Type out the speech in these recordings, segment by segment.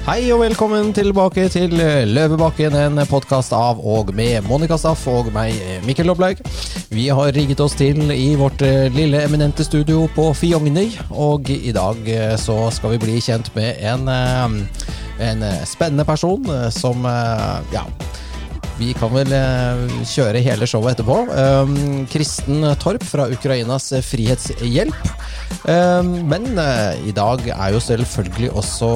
Hei og velkommen tilbake til Løvebakken, en podkast av og med Monica Staff og meg, Mikkel Lobblaug. Vi har rigget oss til i vårt eh, lille eminente studio på Fjongny, og i dag eh, så skal vi bli kjent med en, eh, en spennende person som ja vi kan vel kjøre hele showet etterpå. Kristen Torp fra Ukrainas Frihetshjelp. Men i dag er jo selvfølgelig også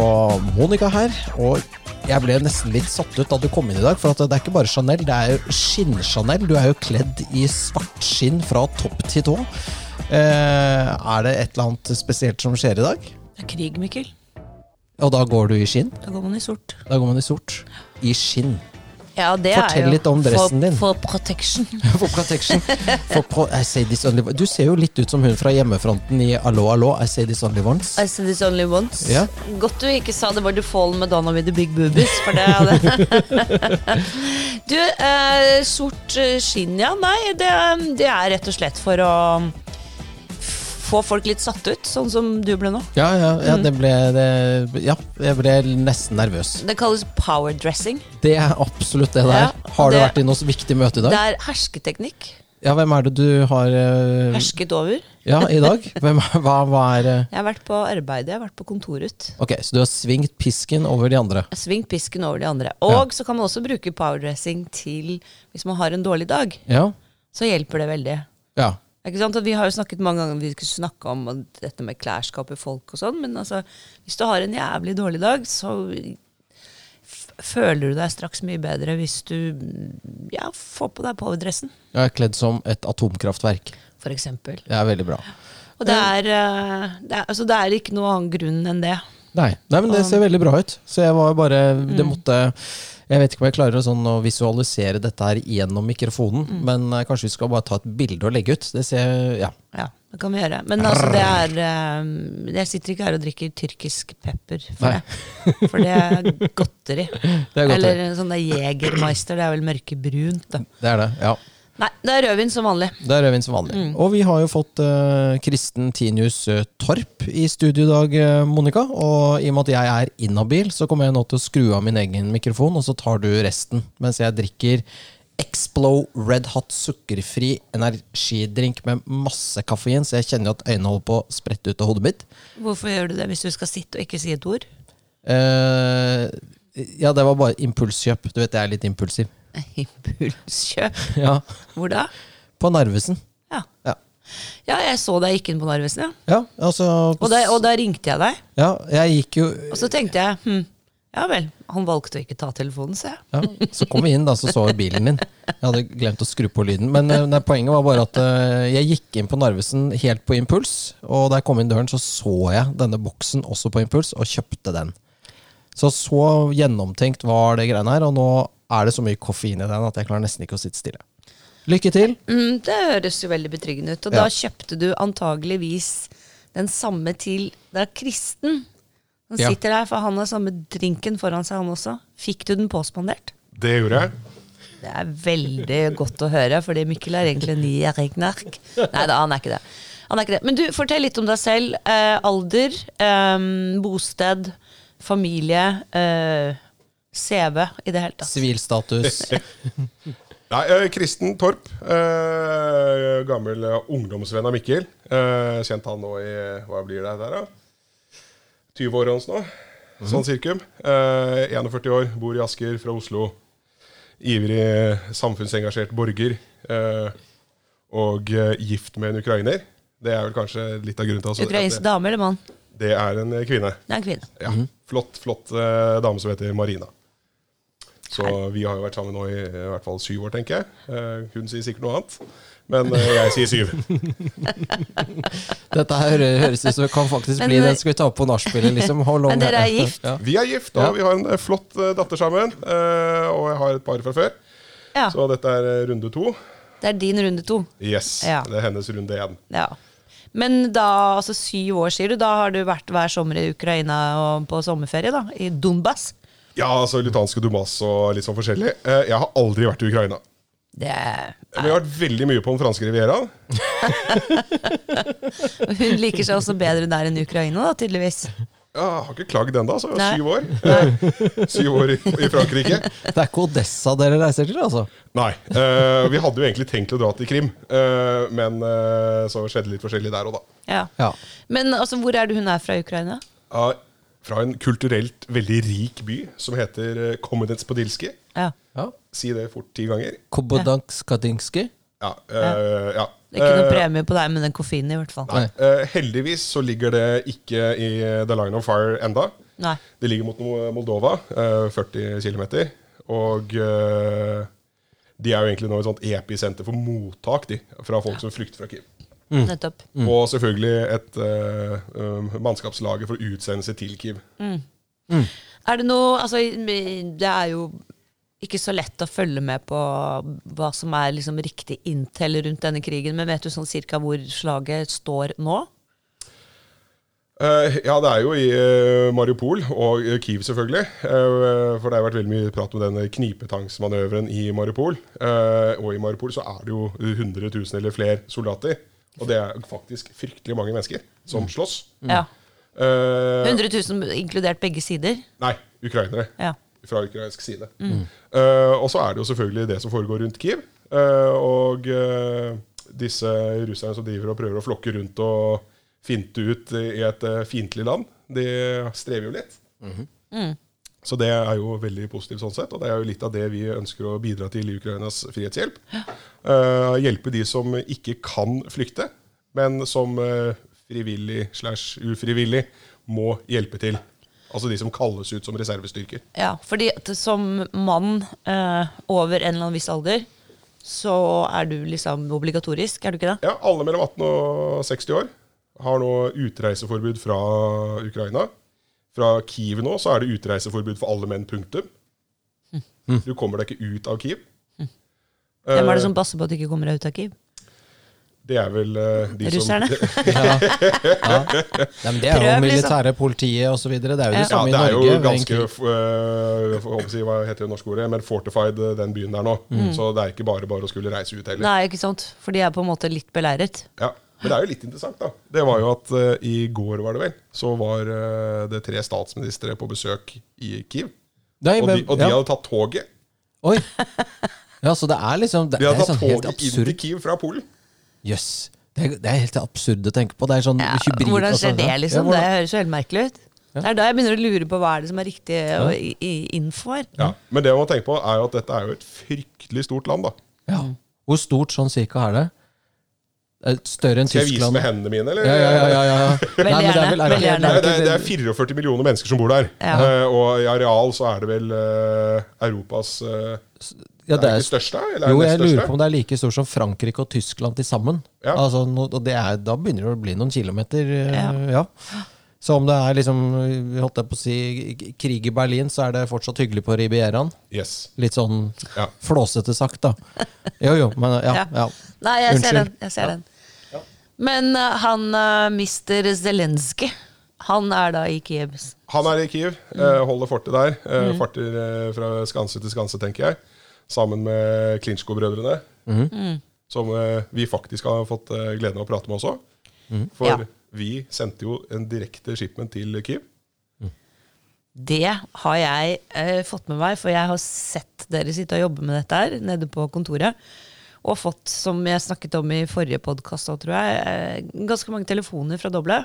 Monica her. Og jeg ble nesten litt satt ut da du kom inn i dag, for det er ikke bare Chanel, det er jo skinn-Chanel. Du er jo kledd i svart skinn fra topp til tå. Eh, er det et eller annet spesielt som skjer i dag? Det er krig, Mikkel. Og da går du i skinn? Da går man i sort. Da går man i sort. I skinn. Ja, det Fortell litt om dressen for, din. For protection. For protection. For pro I say this only Du ser jo litt ut som hun fra hjemmefronten i Allo, allo, I say this only once. I say this only once. Ja. Godt du ikke sa det var The Fall Madonna with the big boobies, for det hadde Du, eh, sort eh, skinn, ja. Nei, det, det er rett og slett for å få folk litt satt ut, sånn som du ble nå. Ja, ja, Mm. ja, det ble det, Ja, jeg ble nesten nervøs. Det kalles power dressing. Det er absolutt det der. Har du vært i noe viktig møte i dag? Det er hersketeknikk. Ja, hvem er det du har uh, Hersket over. Ja, i dag? Hvem, hva, hva er uh... Jeg har vært på arbeidet, jeg har vært på kontoret. Ok, så du har svingt pisken over de andre? Jeg har Svingt pisken over de andre. Og så kan man også bruke powerdressing til hvis man har en dårlig dag. Ja? Så hjelper det veldig. Ja. Vi har jo snakket mange ganger om vi skulle snakke om dette med klærskap i folk og sånn, men altså, hvis du har en jævlig dårlig dag, så føler du deg straks mye bedre hvis du ja, får på deg powerdressen, Jeg er kledd som et atomkraftverk. for eksempel. Det er veldig bra. Og det er, eh, det er, altså, det er ikke noen annen grunn enn det. Nei, nei men det ser veldig bra ut. Så jeg var bare Mm. Det måtte Jeg vet ikke om jeg klarer sånn, å visualisere dette her gjennom mikrofonen, Mm. men eh, kanskje vi skal bare ta et bilde og legge ut. Det ser Ja. Ja, det kan vi gjøre. Men altså, det er eh, Jeg sitter ikke her og drikker tyrkisk pepper for Nei. det. For det er godteri. Det er godteri. Eller sånn der Jegermeister. Det er vel mørkebrunt. Da. Det er det. Ja. Nei, det er rødvin som vanlig. Det er rødvin som vanlig. Mm. Og vi har jo fått uh, Kristen Tinius eh, Torp i studio i dag, eh, Monica. Og i og med at jeg er inhabil, så kommer jeg nå til å skru av min egen mikrofon, og så tar du resten. Mens jeg drikker Explo Red Hot sukkerfri energidrink med masse kaffein, så jeg kjenner jo at øynene holder på å sprette ut av hodet mitt. Hvorfor gjør du det hvis du skal sitte og ikke si et ord? Uh, ja, det var bare impulskjøp. Du vet jeg er litt impulsiv. Impulskjøp. Ja, Hvor da? På Narvesen. Ja. Ja. ja, jeg så deg gikk inn på Narvesen, ja. Ja, altså Og da, og da ringte jeg deg. Ja, jeg gikk jo Og så tenkte jeg hm, ja vel, han valgte å ikke ta telefonen, ser jeg. Ja, så kom vi inn, da, så så vi bilen din. Jeg hadde glemt å skru på lyden. Men eh, nei, poenget var bare at uh, jeg gikk inn på Narvesen helt på impuls. Og da jeg kom inn døren, så så jeg denne boksen også på impuls, og kjøpte den. Så så gjennomtenkt var det greiene her, og nå er det så mye koffein i den at jeg klarer nesten ikke å sitte stille. Lykke til! Mm, det høres jo veldig betryggende ut. Og Ja. da kjøpte du antageligvis den samme til Det er Kristen som Ja. sitter her, for han har samme drinken foran seg, han også. Fikk du den påspandert? Det gjorde jeg. Det er veldig godt å høre, fordi Mikkel er egentlig en nierregnerk. Nei da, han er ikke det. Han er ikke det. Men du, fortell litt om deg selv. Eh, alder, eh, bosted, familie, eh, CV i det hele tatt. Sivilstatus. Nei, eh, Kristen Torp. Eh, gammel eh, ungdomsvenn av Mikkel. Eh, kjent han nå i Hva blir det der, da? 20 år hans nå. Sånn sirkum. Eh, 41 år, bor i Asker, fra Oslo. Ivrig samfunnsengasjert borger. Eh, og eh, gift med en ukrainer. Det er vel kanskje litt av grunnen til altså, Ukrainsk dame eller mann? det, er en eh, kvinne. Det er en kvinne. Ja, Flott, flott eh, dame som heter Marina. Så vi har jo vært sammen nå i, i hvert fall syv år, tenker jeg. Eh, hun sier sikkert noe annet, men eh, jeg sier syv. Dette her høres ut som det kan faktisk Men- bli den skal vi ta opp på nachspielet. Liksom. Men dere er gift? Ja. Vi er gift, og Ja. vi har en eh, flott eh, datter sammen. eh, og jeg har et par fra før, Ja. så dette er eh, runde to. Det er din runde to. Yes, Ja. det er hennes runde én. Ja. Men da, altså syv år, sier du, da har du vært hver sommer i Ukraina og på sommerferie, da? I Donbas? Ja, altså lutanske Dumas og litt sånn forskjellig. Eh, jeg har aldri vært i Ukraina. Det er Men jeg har vært veldig mye på den franske rivieraen. Hun liker seg også bedre der enn Ukraina, da, tydeligvis. Ja, jeg har ikke klagd ennå, så Nei. syv år. Syv år i, i Frankrike. Det er ikke Odessa dere reiser til, altså? Nei. Uh, vi hadde jo egentlig tenkt å dra til Krim, uh, men uh, så skjedde litt forskjellig der òg, da. Ja. Ja. Men altså, hvor er det hun er fra Ukraina? Ja, fra en kulturelt veldig rik by som heter Komedens Komodetspodilski. Ja. ja. Si det fort ti ganger. Kobodanskadinski. Ja. eh, ja. Det er ikke noe Eh, premie på deg med den koffeinen, i hvert fall. Nei. eh, heldigvis så ligger det ikke i The Line of Fire enda. Nei. Det ligger mot Moldova, eh, 40 km. Og eh, de er jo egentlig nå et sånt episenter for mottak de, fra folk som flykter fra Kiev. Nettopp. Og selvfølgelig et uh, um, mannskapslager for utsendelse til Kiev. Er det noe Altså, det er jo ikke så lett å følge med på hva som er liksom riktig intel rundt denne krigen, men vet du sånn cirka hvor slaget står nå? Uh, ja, det er jo i uh, Mariupol og uh, Kiev, selvfølgelig. Eh, for det har vært veldig mye prat om denne knipetangsmanøveren i Mariupol. Eh, og i Mariupol så er det jo 100 000 eller flere soldater. Og det er faktisk fryktelig mange mennesker som slåss. Ja. Eh, 100 000 inkludert begge sider? nei, ukrainere. Ja. Fra ukrainsk side. Eh, og så er det jo selvfølgelig det som foregår rundt Kiev. Uh, og eh, disse russerne som driver og prøver å flokke rundt og finte ut i et uh, fiendtlig land, de strever jo litt. Så det er jo veldig positivt sånn sett, og det er jo litt av det vi ønsker å bidra til i Ukrainas frihetshjelp. Uh, hjelpe de som ikke kan flykte, men som uh, frivillig slash ufrivillig må hjelpe til. Altså de som kalles ut som reservestyrker. Ja, fordi som mann uh, over en eller annen viss alder, så er du liksom obligatorisk, er du ikke det? Ja, alle mellom 18 og 60 år har nå utreiseforbud fra Ukraina. Fra Kiev nå så er det utreiseforbud for alle menn, punktum. Du kommer deg ikke ut av Kiev. Hvem er det Eh, som passer på at du ikke kommer deg ut av Kiev? Det er vel uh, de Russerne? som Ja. ja. Men det er jo Prøv, liksom. militære politiet osv. Det er jo det Norge. Ja, det i er jo ganske uh, si, Hva heter det norske ordet? Men fortified, eh, den byen der nå. Så det er ikke bare bare å skulle reise ut heller. Nei, ikke sant? For de er på en måte litt beleiret. Ja, Men det er jo litt interessant, da. Det var jo at uh, i går, var det vel, så var uh, det tre statsministre på besøk i Kiev. Nei, Og de, og de ja. hadde tatt toget. Oi. Ja, så det er liksom Det, De det hadde er tatt sånn toget inn til. Kiev fra Polen. Jøss. Det, er- det er helt absurd å tenke på. Det er sånn Ja, hybrid hvordan skjer det, liksom? Ja, Det høres jo helt merkelig ut. Det er da jeg begynner å lure på hva er det som er riktig i- info her. Ja. Men det man må tenke på, er jo at dette er jo et fryktelig stort land, da. Ja. Hvor stort sånn cirka er det? Større enn Tyskland. Skal jeg vise med hendene mine, eller? Ja, ja, ja. ja, ja. Nei, men det er vel- er det. Er det, er, det er 44 millioner mennesker som bor der. Ja. Eh, og i areal så er det vel uh, Europas uh, ja, det er, er, største? Eller er jo, det jeg lurer på om det er like stort som Frankrike og Tyskland til sammen. Ja. Altså, no, og det er, da begynner det å bli noen kilometer. Ja. Ja. Så om det er liksom, holdt jeg på å si, krig i Berlin, så er det fortsatt hyggelig på Rivieraen. Yes. Litt sånn Ja. flåsete sagt, da. Jo, jo, men ja. Ja. ja. Nei, jeg ser den. Jeg ser den. Men uh, han uh, mister Zelenskyj, han er da i Kiev. Han er i Kiev, uh, holder fortet der. Mm. Farter eh, fra skanse til skanse, tenker jeg. Sammen med Klinsko-brødrene. Som eh, vi faktisk har fått eh, gleden av å prate med også. For Ja. vi sendte jo en direkte shipment til Kiev. Det har jeg eh, fått med meg, for jeg har sett dere sitte og jobbe med dette her nede på kontoret. Og fått, som jeg snakket om i forrige podkast, tror jeg, eh, ganske mange telefoner fra Doble.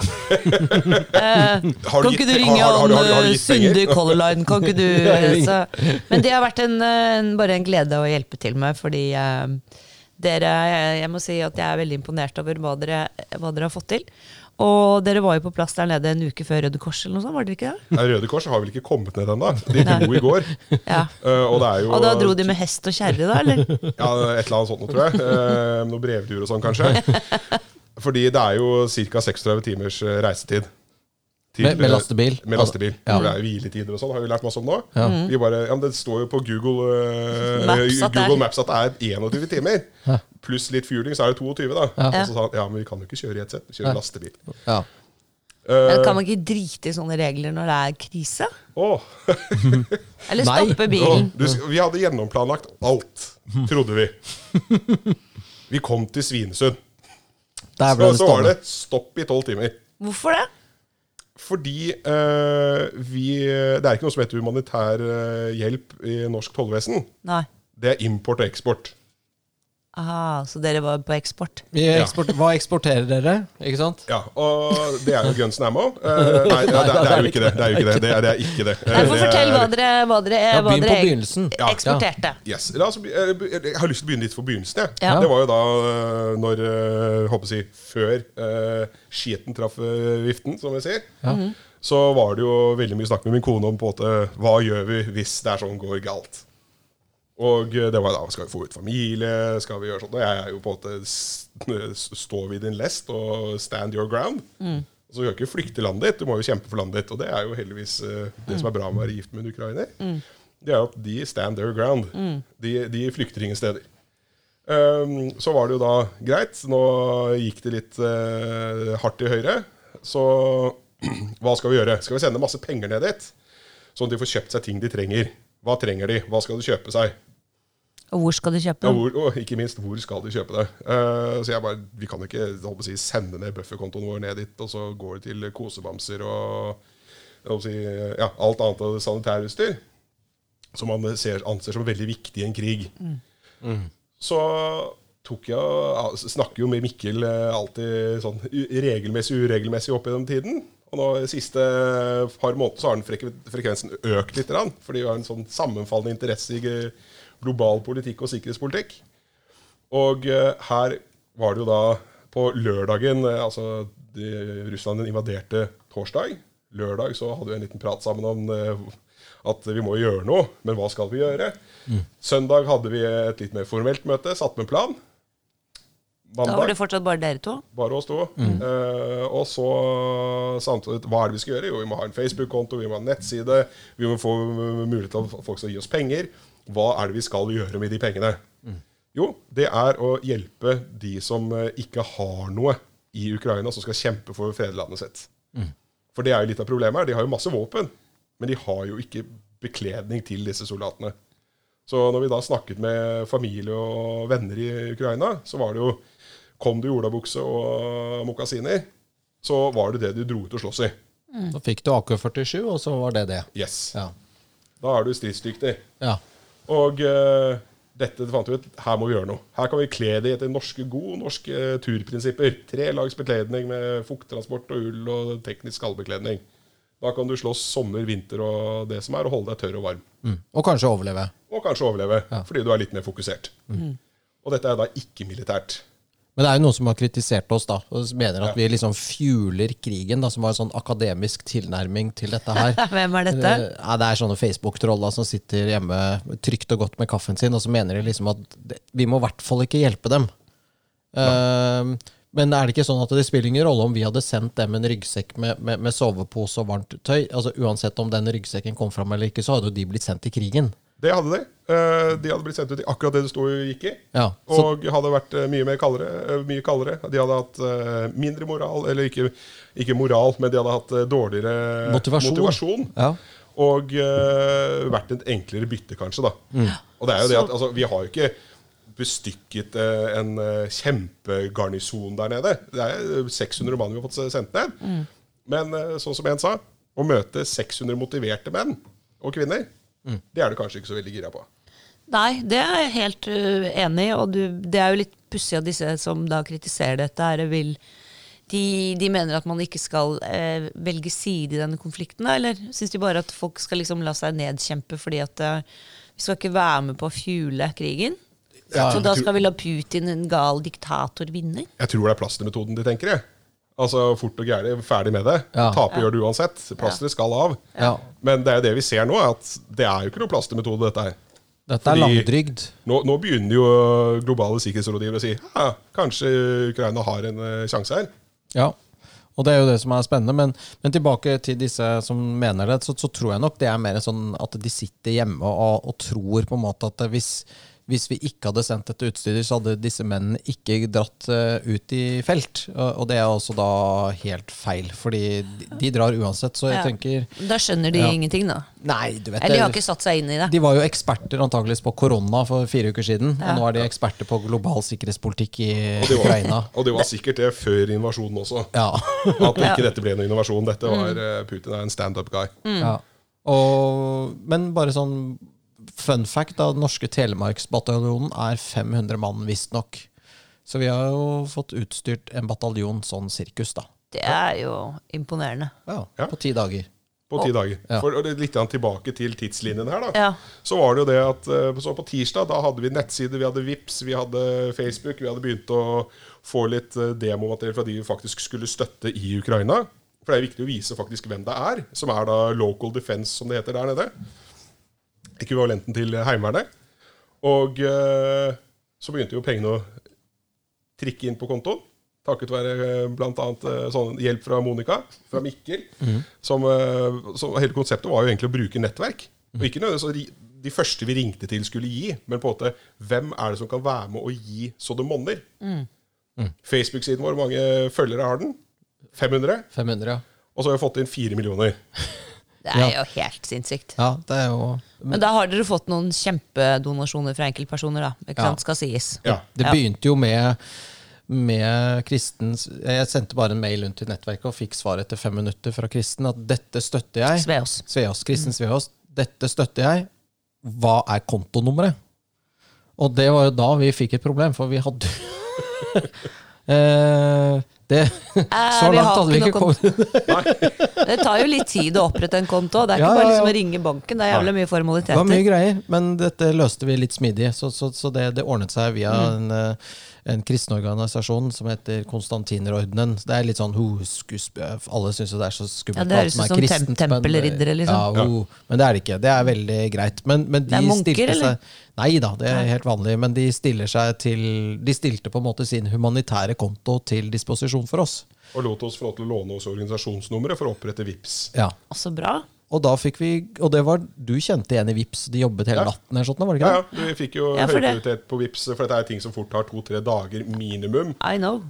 eh, Kan ikke du ringe han. Sunde Color Line? Kan ikke du så, Men det har vært en, eh, en, bare en glede å hjelpe til med, fordi eh, dere Jeg må si at jeg er veldig imponert over hva dere, hva dere har fått til. Og dere var jo på plass der nede en uke før Røde Kors, eller noe sånt, var det ikke det? Nei, Røde Kors har vel ikke kommet ned ennå. De dro i går. Ja. uh, og, jo, Og da dro de med hest og kjerre, da, eller? Ja, et eller annet sånt noe, tror jeg. Uh, noe brevtur og sånn, kanskje. Fordi det er jo ca. 36 timers eh, reisetid. Til, Med, med eh, lastebil. Med lastebil. Ja. For det er hviletider og sånn, har vi lært masse om nå. Ja. Vi bare, ja, men Det står jo på Google, uh, Maps at det Google Maps at det er 21 timer. Pluss litt fueling, så er det 22. da Ja. Og så sa han ja, men vi kan jo ikke kjøre i et sett. Vi kjører lastebil. Ja. Eh, Men kan man ikke drite i sånne regler når det er krise? Oh. Eller stoppe bilen? du, vi hadde gjennomplanlagt alt, trodde vi. Vi kom til Svinesund. Der ble Så, det så var det stopp i tolv timer. Hvorfor det? Fordi eh, vi Det er ikke noe som heter humanitær eh, hjelp i norsk tollvesen. Nei. Det er import og eksport. Aha, så dere var på eksport? Vi eksport, Hva eksporterer dere? Ikke sant? Ja, Og det er jo guns and ammo. Eh, nei, ja, det, det er jo ikke det. Det er jo ikke det. Det er, det er ikke det. Jeg Nei, for Fortell er- hva dere, hva dere, Ja, hva dere eksporterte. Ja. Yes. La oss, be- eh, be- jeg har lyst til å begynne litt for begynnelsen. jeg. Ja. Det var jo da eh, når eh, håper jeg, Før uh, skiten traff eh, viften, som vi sier. Så var det jo veldig mye snakk med min kone om på en måte, hva gjør vi hvis det er sånn går galt. Og det var da skal vi få ut familie, skal vi gjøre sånt? Og jeg er jo på en måte stå ved din lest og stand your ground. Så du kan ikke flykte landet ditt, du må jo kjempe for landet ditt. Og det er jo heldigvis eh, det som er bra med å være gift med en ukrainer. Det er jo at de stand their ground. De, de flykter ingen steder. Um, så var det jo da greit. Nå gikk det litt uh, hardt i høyre. Så hva skal vi gjøre? Skal vi sende masse penger ned dit? Sånn at de får kjøpt seg ting de trenger. Hva trenger de? Hva skal de kjøpe seg? Og hvor skal du kjøpe Ja, hvor, og ikke minst, hvor skal de kjøpe det? Uh, så jeg bare, Vi kan ikke holdt å si, sende ned bufferkontoen vår ned dit, og så går det til kosebamser og holdt å si, ja, alt annet av sanitærutstyr. Som man ser, anser som veldig viktig i en krig. Så tok jeg, snakker jo med Mikkel eh, alltid sånn regelmessig uregelmessig opp gjennom tiden. Og nå de siste par måneder så har den frek frekvensen økt litt, fordi vi har en sånn sammenfallende interesse i global politikk og sikkerhetspolitikk. Og eh, her var det jo da på lørdagen eh, Altså de, Russland invaderte torsdag. Lørdag så hadde vi en liten prat sammen om eh, at vi må gjøre noe, men hva skal vi gjøre? Søndag hadde vi et litt mer formelt møte, satt med plan. Da var det fortsatt bare dere to? Bare oss to. Eh, og så samtidig, hva er det vi skal gjøre? Jo, vi må ha en Facebook-konto, vi må ha en nettside. Vi må få mulighet til at folk skal gi oss penger. Hva er det vi skal gjøre med de pengene? Jo, det er å hjelpe de som eh, ikke har noe i Ukraina, som skal kjempe for fedrelandet sitt. For det er jo litt av problemet her. De har jo masse våpen, men de har jo ikke bekledning til disse soldatene. Så når vi da snakket med familie og venner i Ukraina, så var det jo Kom du i olabukse og mokasiner, så var det det du dro ut og slåss i. Da fikk du AK-47, og så var det det. Yes. Ja. Da er du stridsdyktig. ja. Og uh, dette fant vi ut, her må vi gjøre noe. Her kan vi kle det etter norske, gode norske turprinsipper. Tre lags bekledning med fukttransport og ull og teknisk skallbekledning. Da kan du slåss sommer, vinter og det som er, og holde deg tørr og varm. Mm. Og kanskje overleve. Og kanskje overleve, fordi du er litt mer fokusert. Og dette er da ikke militært. Men det er jo noen som har kritisert oss, da, og mener at Ja. vi liksom fueler krigen, da, som har en sånn akademisk tilnærming til dette her. Hvem er dette? Eh, Ja, det er sånne Facebook-troller som sitter hjemme trygt og godt med kaffen sin, og så mener de liksom at det, vi må i hvert fall ikke hjelpe dem. Eh, men er det ikke sånn at det spiller ingen rolle om vi hadde sendt dem en ryggsekk med, med, med sovepose og varmt tøy? Altså Uansett om den ryggsekken kom fram eller ikke, så hadde jo de blitt sendt til krigen. Det hadde de. Eh, De hadde blitt sendt ut i akkurat det det sto og gikk i. Ja, så, Og hadde vært eh, mye mer kaldere, eh, mye kaldere. De hadde hatt mindre moral, eller ikke, ikke moral, men de hadde hatt dårligere Motivasjon. motivasjon. ja. Og uh, vært et enklere bytte, kanskje. da. Og det er jo det at altså, Vi har jo ikke bestykket uh, en kjempegarnison der nede. Det er 600 mann vi har fått sendt ned. Men uh, sånn som en sa, å møte 600 motiverte menn og kvinner, det er du kanskje ikke så veldig gira på. Nei, det er jeg helt uh, enig i. Og du, det er jo litt pussig at disse som da kritiserer dette, her, vil de, de mener at man ikke skal eh, velge side i denne konflikten, eller syns de bare at folk skal liksom la seg nedkjempe fordi at eh, vi skal ikke være med på å fuele krigen? Ja, Så da skal vi la Putin, en gal diktator, vinne? Jeg tror det er plastermetoden de tenker. Jeg. Altså Fort og gærent, ferdig med det. Ja. Tape gjør du uansett. Plasteret skal av. ja. Men det er jo det vi ser nå, at det er jo ikke noe plastermetode, dette her. Dette er Fordi- langdrygd. Nå, nå begynner jo globale sikkerhetsrådgivere å si ja, kanskje Ukraina har en uh, sjanse her. Ja, og det er jo det som er spennende. Men, men tilbake til disse som mener det, så, så tror jeg nok det er mer sånn at de sitter hjemme og, og tror på en måte at hvis, hvis vi ikke hadde sendt dette utstyret, så hadde disse mennene ikke dratt eh, ut i felt. Og, og det er også da helt feil, fordi de, de drar uansett. Så jeg Ja. tenker Da skjønner de Ja. ingenting, da. Nei, du vet Eller de har ikke satt seg inn i det. De var jo eksperter antageligvis på korona for fire uker siden. Ja. Og nå er de eksperter på global sikkerhetspolitikk i Og det, Ukraina. var, og det var sikkert det før invasjonen også. Ja. At ikke dette ble noen innovasjon. Dette var eh, Putin er en standup guy. ja. Og, men bare sånn fun fact, da, den norske Telemarksbataljonen er 500 mann, visstnok. Så vi har jo fått utstyrt en bataljon sånn sirkus, da. Det er jo imponerende. Ja, Ja. På ti dager. På ti dager. Ja. For litt tilbake til tidslinjen her, da. Ja. Så var det jo det at eh, så på tirsdag da hadde vi nettsider, vi hadde Vips, vi hadde Facebook. Vi hadde begynt å få litt eh, demomateriell fra de vi faktisk skulle støtte i Ukraina. For det er viktig å vise faktisk hvem det er, som er da local defense, som det heter der nede. Ekvivalenten til Heimevernet. Og eh, så begynte jo pengene å trikke inn på kontoen. Takket være bl.a. blant annet eh, sånn hjelp fra Monica, fra Mikkel. Som, eh, som Hele konseptet var jo egentlig å bruke nettverk. Og ikke nødvendigvis de første vi ringte til, skulle gi, men på en måte hvem er det som kan være med å gi så det monner? Facebook-siden vår, hvor mange følgere har den? 500? 500, ja. Og så har vi fått inn 4 millioner. Det er Ja. jo helt sinnssykt. Ja, det er jo Men da har dere fått noen kjempedonasjoner fra enkeltpersoner, da. Ikke Ja. sant, skal sies. Ja. Det begynte jo med, med Kristen Jeg sendte bare en mail rundt til nettverket og fikk svar etter fem minutter fra Kristen at dette støtter jeg. Sveås. Sveås, Kristen Sveås. Dette støtter jeg. Hva er kontonummeret? Og det var jo da vi fikk et problem, for vi hadde eh, det, Så langt hadde vi ikke kommet. Det tar jo litt tid å opprette en konto. Det er ikke Ja, bare ja, ja. liksom å ringe banken. Det er jævlig mye formaliteter. Det var mye greier, men dette løste vi litt smidig. Så, så, så det, det ordnet seg via Mm. en, eh, en kristen organisasjon som heter Konstantinerordenen. Det er litt sånn ho, Alle syns jo det er så skummelt. Ja, det høres som ut er som kristent, tem- tempelriddere, liksom. Ja, ho, men det er det ikke. Det er veldig greit. Men, men de Det er munker, stilte eller? seg Nei da, det er helt vanlig. Men de stiller seg til De stilte på en måte sin humanitære konto til disposisjon for oss. Og lot oss få lov til å låne oss organisasjonsnummeret for å opprette VIPS. Ja. Så bra. Og da fikk vi Og det var Du kjente igjen i Vips De jobbet hele Ja. natten, Her, sånn, var det ikke det? ja, Vi fikk jo Ja, høyprioritet på VIPS, for dette er ting som fort tar to-tre dager minimum. I know.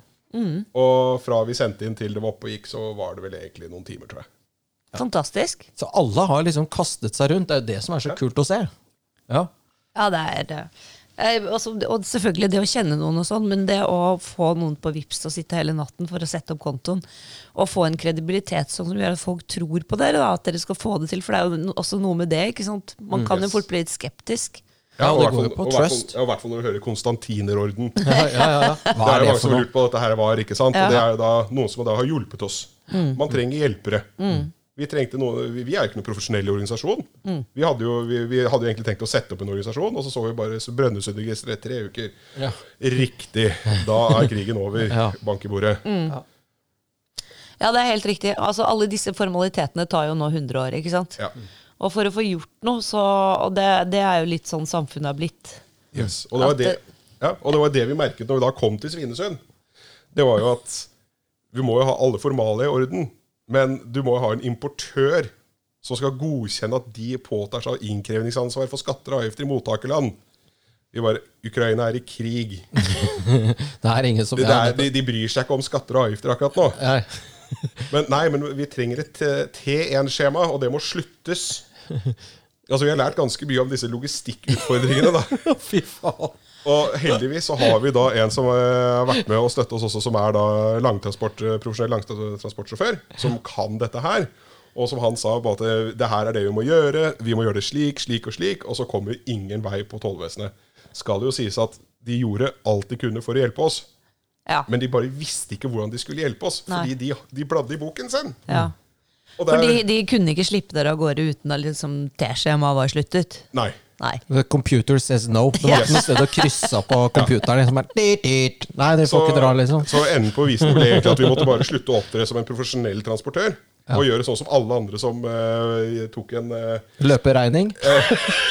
Og fra vi sendte inn til det var oppe og gikk, så var det vel egentlig noen timer, tror jeg. Fantastisk. Så alle har liksom kastet seg rundt. Det er jo det som er så kult å se. Ja. Ja, det er det. Eh, altså, og selvfølgelig det å kjenne noen og sånn, men det å få noen på Vips til å sitte hele natten for å sette opp kontoen, og få en kredibilitet sånn som gjør at folk tror på dere, da, at dere skal få det til, for det er jo også noe med det. ikke sant? Man kan jo Yes. fort bli litt skeptisk. Ja, og det i hvert fall- og i hvert fall- trust. Ja, I hvert fall når du hører Konstantinerorden. Ja, ja, ja. Det Hva er er jo mange som har lurt på at dette her var, ikke sant? Ja. Og det er jo da noen som da har hjulpet oss. Man trenger hjelpere. Vi, trengte noe, vi, vi er jo ikke noen profesjonell organisasjon. Vi, hadde jo, vi, vi hadde jo egentlig tenkt å sette opp en organisasjon, og så så vi bare Brønnøysundregisteret etter tre uker. Ja. Riktig. Da er krigen over. Ja. Bank i bordet. Ja, det er helt riktig. Altså, Alle disse formalitetene tar jo nå 100 år, ikke sant? Ja. Og for å få gjort noe, så Og det, det er jo litt sånn samfunnet har blitt. Yes. Og, det var det, det- ja, og det var det vi merket når vi da kom til Svinesund. Det var jo at vi må jo ha alle formalia i orden, men du må jo ha en importør som skal godkjenne at de påtar seg innkrevingsansvar for skatter og avgifter i mottakerland. Vi bare Ukraina er i krig. Det er ingen som er, de, de bryr seg ikke om skatter og avgifter akkurat nå. Nei. Men nei, men vi trenger et eh, T1-skjema, og det må sluttes. Altså, Vi har lært ganske mye om disse logistikkutfordringene. da. Fy faen. Og heldigvis så har vi da en som eh, har vært med og støttet oss også, som er da langtransport, eh, profesjonell langtransportsjåfør, som kan dette her. Og som han sa, bare at det, her er det vi må gjøre, vi må gjøre det slik, slik og slik, og så kommer ingen vei på tollvesenet. Skal det jo sies at de gjorde alt de kunne for å hjelpe oss, Ja. men de bare visste ikke hvordan de skulle hjelpe oss, Nei. fordi de, de bladde i boken sin. ja. Og det For er, de, de kunne ikke slippe dere av gårde uten at liksom T-skjemaet var sluttet. Nei. Nei. The computer says no. Det var ikke noe sted å krysse på computeren. Liksom. Nei, dere får ikke dra, liksom. så enden på visen ble egentlig at vi måtte bare slutte å opptre som en profesjonell transportør. Og gjøre sånn som alle andre som uh, tok en uh, Løperegning.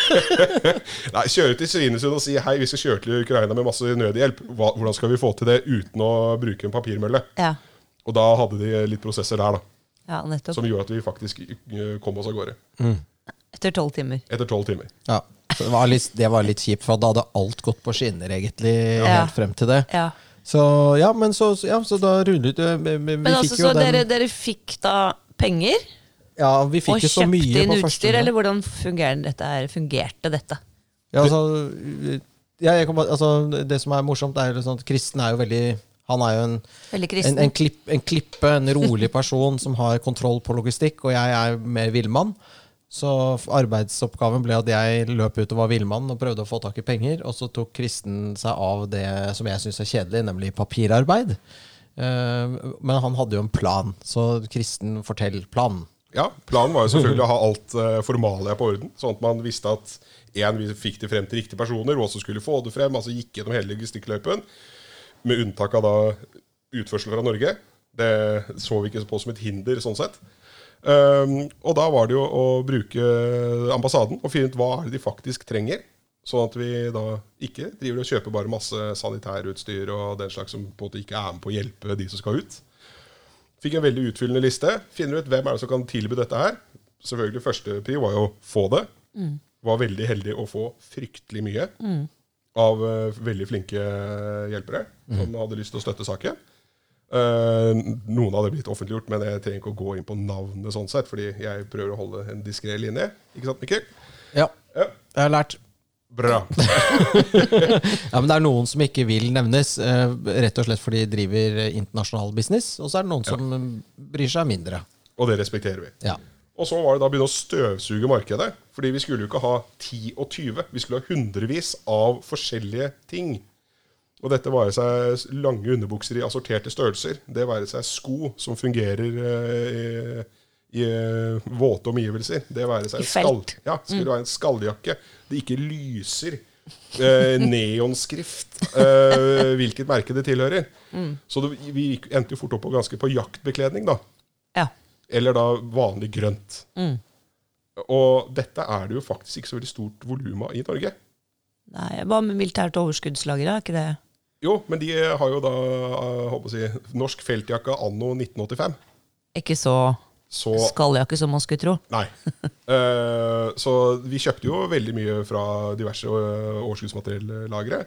Nei, kjøre til Svinesund og si hei, vi skal kjøre til Ukraina med masse nødhjelp. Hva, hvordan skal vi få til det uten å bruke en papirmølle? Ja. Og da hadde de litt prosesser der, da. Ja. Som gjorde at vi faktisk eh, kom oss av gårde. Etter tolv timer. Etter tolv timer. Ja. Så det, var litt, det var litt kjipt, for da hadde alt gått på skinner, egentlig, Ja. helt frem til det. Ja. Så ja, men så, ja, så da rullet det vi, vi, vi Men altså, fikk jo så den, dere, dere fikk da penger Ja, vi fikk ikke så mye på første utstyr, eller hvordan fungerte dette her? fungerte dette? Ja, altså, ja, jeg kan altså, det som er morsomt, er jo sånn at Kristen er jo veldig Han er jo en, en, en, klipp, en klippe, en rolig person som har kontroll på logistikk, og jeg er mer villmann. Så arbeidsoppgaven ble at jeg løp ut og var villmann og prøvde å få tak i penger, og så tok Kristen seg av det som jeg syns er kjedelig, nemlig papirarbeid. Eh, men han hadde jo en plan, så Kristen, fortell planen. Ja, Planen var jo selvfølgelig å ha alt uh, formalia på orden, sånn at man visste at en, vi fikk det frem til riktige personer, og også skulle få det frem. altså Gikk gjennom hele logistikkløypen. Med unntak av da utførsel fra Norge. Det så vi ikke på som et hinder, sånn sett. Um, og da var det jo å bruke ambassaden og finne ut hva er det de faktisk trenger. Sånn at vi da ikke driver og kjøper bare masse sanitærutstyr og den slags som på en måte ikke er med på å hjelpe de som skal ut. Fikk en veldig utfyllende liste. Finner ut hvem er det som kan tilby dette her. Selvfølgelig Første pri var jo å få det. Var veldig heldig å få fryktelig mye av eh, veldig flinke hjelpere som hadde lyst til å støtte saken. Uh, noen hadde blitt offentliggjort, men jeg trenger ikke å gå inn på navnet, sånn sett, fordi jeg prøver å holde en diskré linje. Ikke sant, Mikkel? Ja, Ja. jeg har lært. Bra. Ja, men det er noen som ikke vil nevnes, uh, rett og slett fordi de driver eh, internasjonal business. Og så er det noen som eh, bryr seg mindre. Og det respekterer vi. Ja. Og så var det da å begynne å støvsuge markedet. Fordi vi skulle jo ikke ha 10 og 20. Vi skulle ha hundrevis av forskjellige ting. Og dette være seg lange underbukser i assorterte størrelser. Det være seg sko som fungerer eh, i, i eh, våte omgivelser. Det være seg skall, ja, skulle være en skalljakke. Det ikke lyser. Eh, neonskrift. Eh, hvilket merke det tilhører. Så det, vi endte jo fort opp på ganske på jaktbekledning, da. Eller da vanlig grønt. Og dette er det jo faktisk ikke så veldig stort volum av i Norge. Nei, Hva med militært overskuddslager? Er ikke det Jo, men de har jo da eh, håper jeg å si, norsk feltjakke anno 1985. ikke så Så skalljakke som man skulle tro? Nei. uh, så vi kjøpte jo veldig mye fra diverse eh, overskuddsmateriellagre.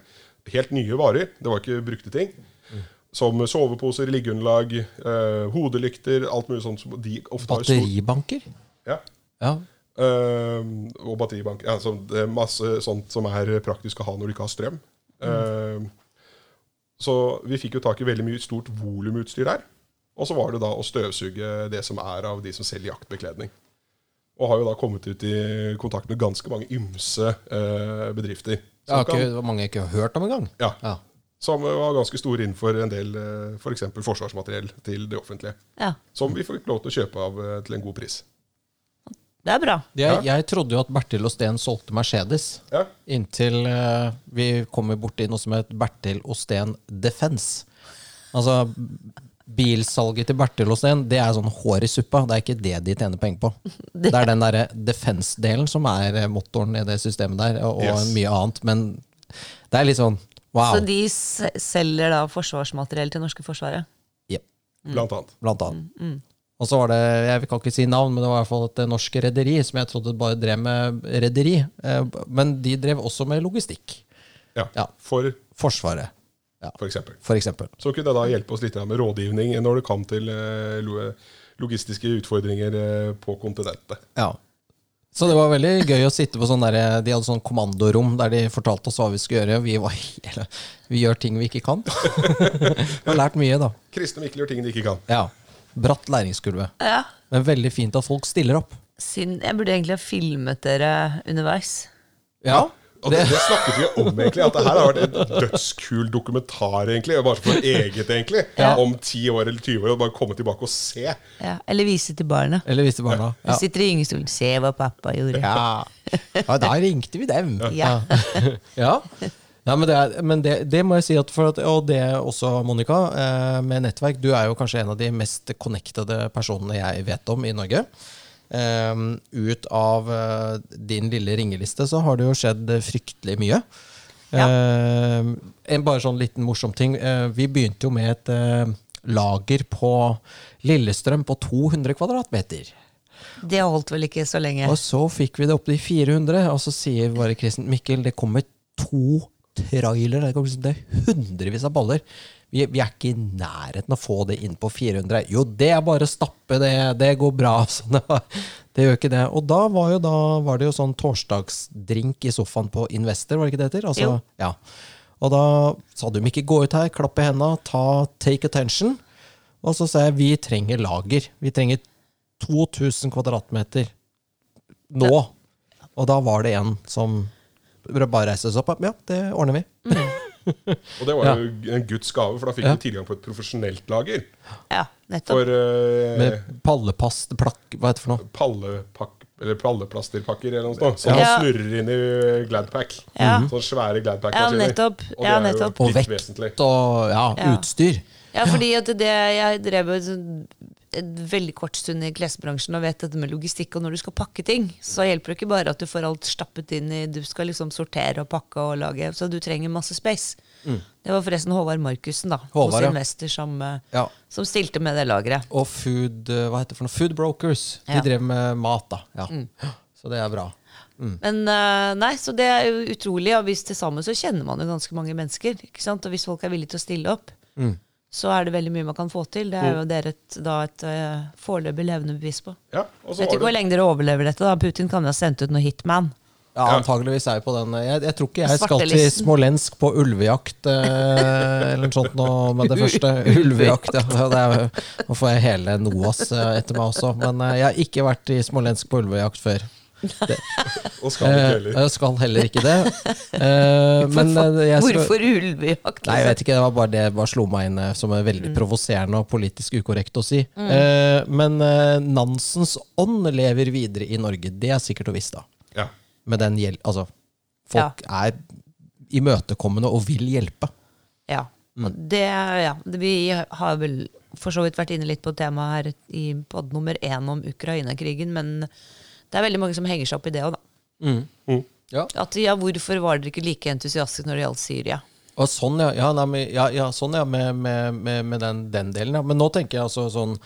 Helt nye varer. Det var ikke brukte ting. Som soveposer, liggeunderlag, eh, hodelykter, alt mulig sånt. som De ofte har stor- Batteribanker? Ja. Ja. Eh, og batteribank. Ja, så det er masse sånt som er praktisk å ha når du ikke har strøm. Eh, så vi fikk jo tak i veldig mye stort volumutstyr der. Og så var det da å støvsuge det som er av de som selger jaktbekledning. Og har jo da kommet ut i kontakt med ganske mange ymse eh, bedrifter. Det ikke, kan, mange jeg ikke har hørt om engang. ja, Ja. Som var ganske store innenfor en del eh, f.eks. For forsvarsmateriell til det offentlige. Ja, Som vi fikk lov til å kjøpe av eh, til en god pris. det er bra. Jeg, jeg trodde jo at Bertil Osten solgte Mercedes. Ja, Inntil eh, vi kommer borti noe som het Bertil Osten Defense. Altså, bilsalget til Bertil Osten, det er sånn hår i suppa. Det er ikke det de tjener penger på. Det er den derre defense-delen som er eh, motoren i det systemet der, og, og Yes. mye annet. Men det er litt sånn wow. Så de selger da forsvarsmateriell til norske forsvaret? Jep, blant annet. blant annet. Og så var det, jeg kan ikke si navn, men det var i hvert fall et norsk rederi som jeg trodde bare drev med rederi. Eh, Men de drev også med logistikk. Ja, Ja. For, Forsvaret, for eksempel. for eksempel. Så kunne det da hjelpe oss litt med rådgivning når det kom til eh, logistiske utfordringer eh, på kontinentet. Ja. Så det var veldig gøy å sitte på sånn der, De hadde sånn kommandorom der de fortalte oss hva vi skulle gjøre. Vi, var hele, vi gjør ting vi ikke kan. Vi har lært mye, da. Kristne Mikkel gjør ting de ikke kan. Ja. Bratt læringskurve. Ja. Men veldig fint at folk stiller opp. Jeg burde egentlig ha filmet dere underveis. Ja, Og det, det snakket vi om, egentlig. At det her har vært en dødskul dokumentar, egentlig. Bare for eget, egentlig. Ja. Om 10 år eller 20 år. Og bare komme tilbake og se. Ja. Eller vise til barna. Eller vise til barna. Ja. Ja. sitter i gyngestolen. Se hva pappa gjorde. Ja. ja, da ringte vi dem. Ja. Ja. Nei, men det, er, men det, det må jeg si at for at, Og det også, Monica, eh, med nettverk. Du er jo kanskje en av de mest connectede personene jeg vet om i Norge. Eh, ut av eh, din lille ringeliste så har det jo skjedd fryktelig mye. Ja. Eh, en bare sånn liten morsom ting. Eh, vi begynte jo med et eh, lager på Lillestrøm på 200 kvadratmeter. Det holdt vel ikke så lenge. Og så fikk vi det opp til 400, og så sier bare Kristen Mikkel det kommer to Det, kommer, det er hundrevis av baller. Vi, vi er ikke i nærheten av å få det inn på 400. Jo, det er bare å stappe, det, det går bra. Sånn, det, gjør ikke det. Og da var, da var det jo sånn torsdagsdrink i sofaen på Investor, var det ikke det heter? Altså, Ja. Og da sa du ikke gå ut her, klapp i henda, ta take attention. Og så sa jeg vi trenger lager. Vi trenger 2000 kvadratmeter nå. Og da var det en som bare reiste oss opp. Ja, det ordner vi. Og det var Ja. jo en Guds gave, for da fikk Ja. du tilgang på et profesjonelt lager. Ja, nettopp. For uh, Med pallepast, plakk, hva heter det for noe? pallepakk, eller palleplasterpakker eller noe sånt. Som Ja. man snurrer inn i Gladpack. Ja. Sånne svære Gladpack-maskiner. nettopp. Og det Ja, er nettopp. jo Og litt vekt vesentlig. og ja, Ja. utstyr. Ja, fordi at det jeg drev jo en veldig kort stund i klesbransjen og vet dette med logistikk, og når du skal pakke ting, så hjelper det ikke bare at du får alt stappet inn i Du skal liksom sortere og pakke og lage, så du trenger masse space. Det var forresten Håvard Markussen, da, Mm. Håvard, hos. Investor, som, eh, Ja. som stilte med det lageret. Og food, eh, hva heter det for noe? Food Brokers. De Ja. Mm. drev med mat, da. Ja. Så det er bra. Men eh, nei, så det er jo utrolig. Og hvis til sammen så kjenner man jo ganske mange mennesker. ikke sant? Og hvis folk er villige til å stille opp, Mm. Så er det veldig mye man kan få til. Det er jo dere et, da et uh, foreløpig levende bevis på. Ja, og så Vet ikke hvor lenge dere overlever dette. da Putin kan jo ha sendt ut noe Hitman. Ja, antageligvis er jeg på den. Jeg, jeg tror ikke jeg skal til. Smolensk på ulvejakt eh, eller noe sånt nå med det første. Ulvejakt, ja. er, nå får jeg hele NOAS eh, etter meg også. Men eh, jeg har ikke vært i Smolensk på ulvejakt før. Og skal ikke Eh, heller. jeg skal heller ikke det. Hvorfor men eh, jeg skal, Hvorfor ulvejakt? Nei, jeg vet ikke, det var bare det bare slo meg inn eh, som er veldig provoserende og politisk ukorrekt å si. Eh, men eh, Nansens ånd lever videre i Norge. Det er sikkert og visst, da. Ja. Med den gjeld... Altså, folk er imøtekommende og vil hjelpe. Ja. Mm. Og det, ja. Vi har vel for så vidt vært inne litt på temaet her i pod nummer én om Ukraina-krigen, men det er veldig mange som henger seg opp i det òg, da. Mm. Ja. At ja, hvorfor var dere ikke like entusiastiske når det gjaldt Syria? Og sånn, ja. Ja, nei, ja, ja sånn, ja, med, med, med, med den, den delen, ja. Men nå tenker jeg altså sånn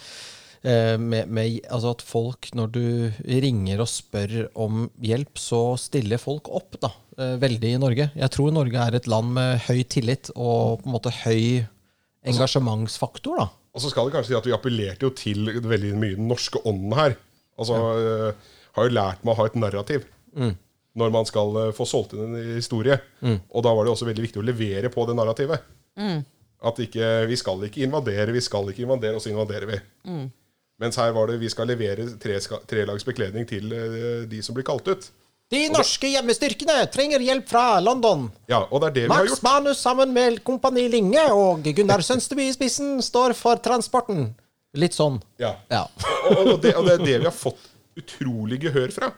eh, med, med, altså at folk, når du ringer og spør om hjelp, så stiller folk opp, da. eh, Veldig i Norge. Jeg tror Norge er et land med høy tillit og på en måte høy engasjementsfaktor, da. Og så skal det kanskje si at vi appellerte jo til veldig mye den norske ånden her. Altså, eh, har jo lært meg å ha et narrativ når man skal eh, få solgt inn en historie. Og da var det også veldig viktig å levere på det narrativet. At ikke, vi skal ikke invadere, vi skal ikke invadere, og så invaderer vi. Mens her var det vi skal levere tre, trelags bekledning til eh, de som blir kalt ut. De norske hjemmestyrkene trenger hjelp fra London. Ja, og det er det vi har gjort. Max. Manus sammen med Kompani Linge og Gunnar Sønsteby i spissen står for transporten. Litt sånn. Ja. Ja. og, og, det, og det er det vi har fått utrolig gehør fra.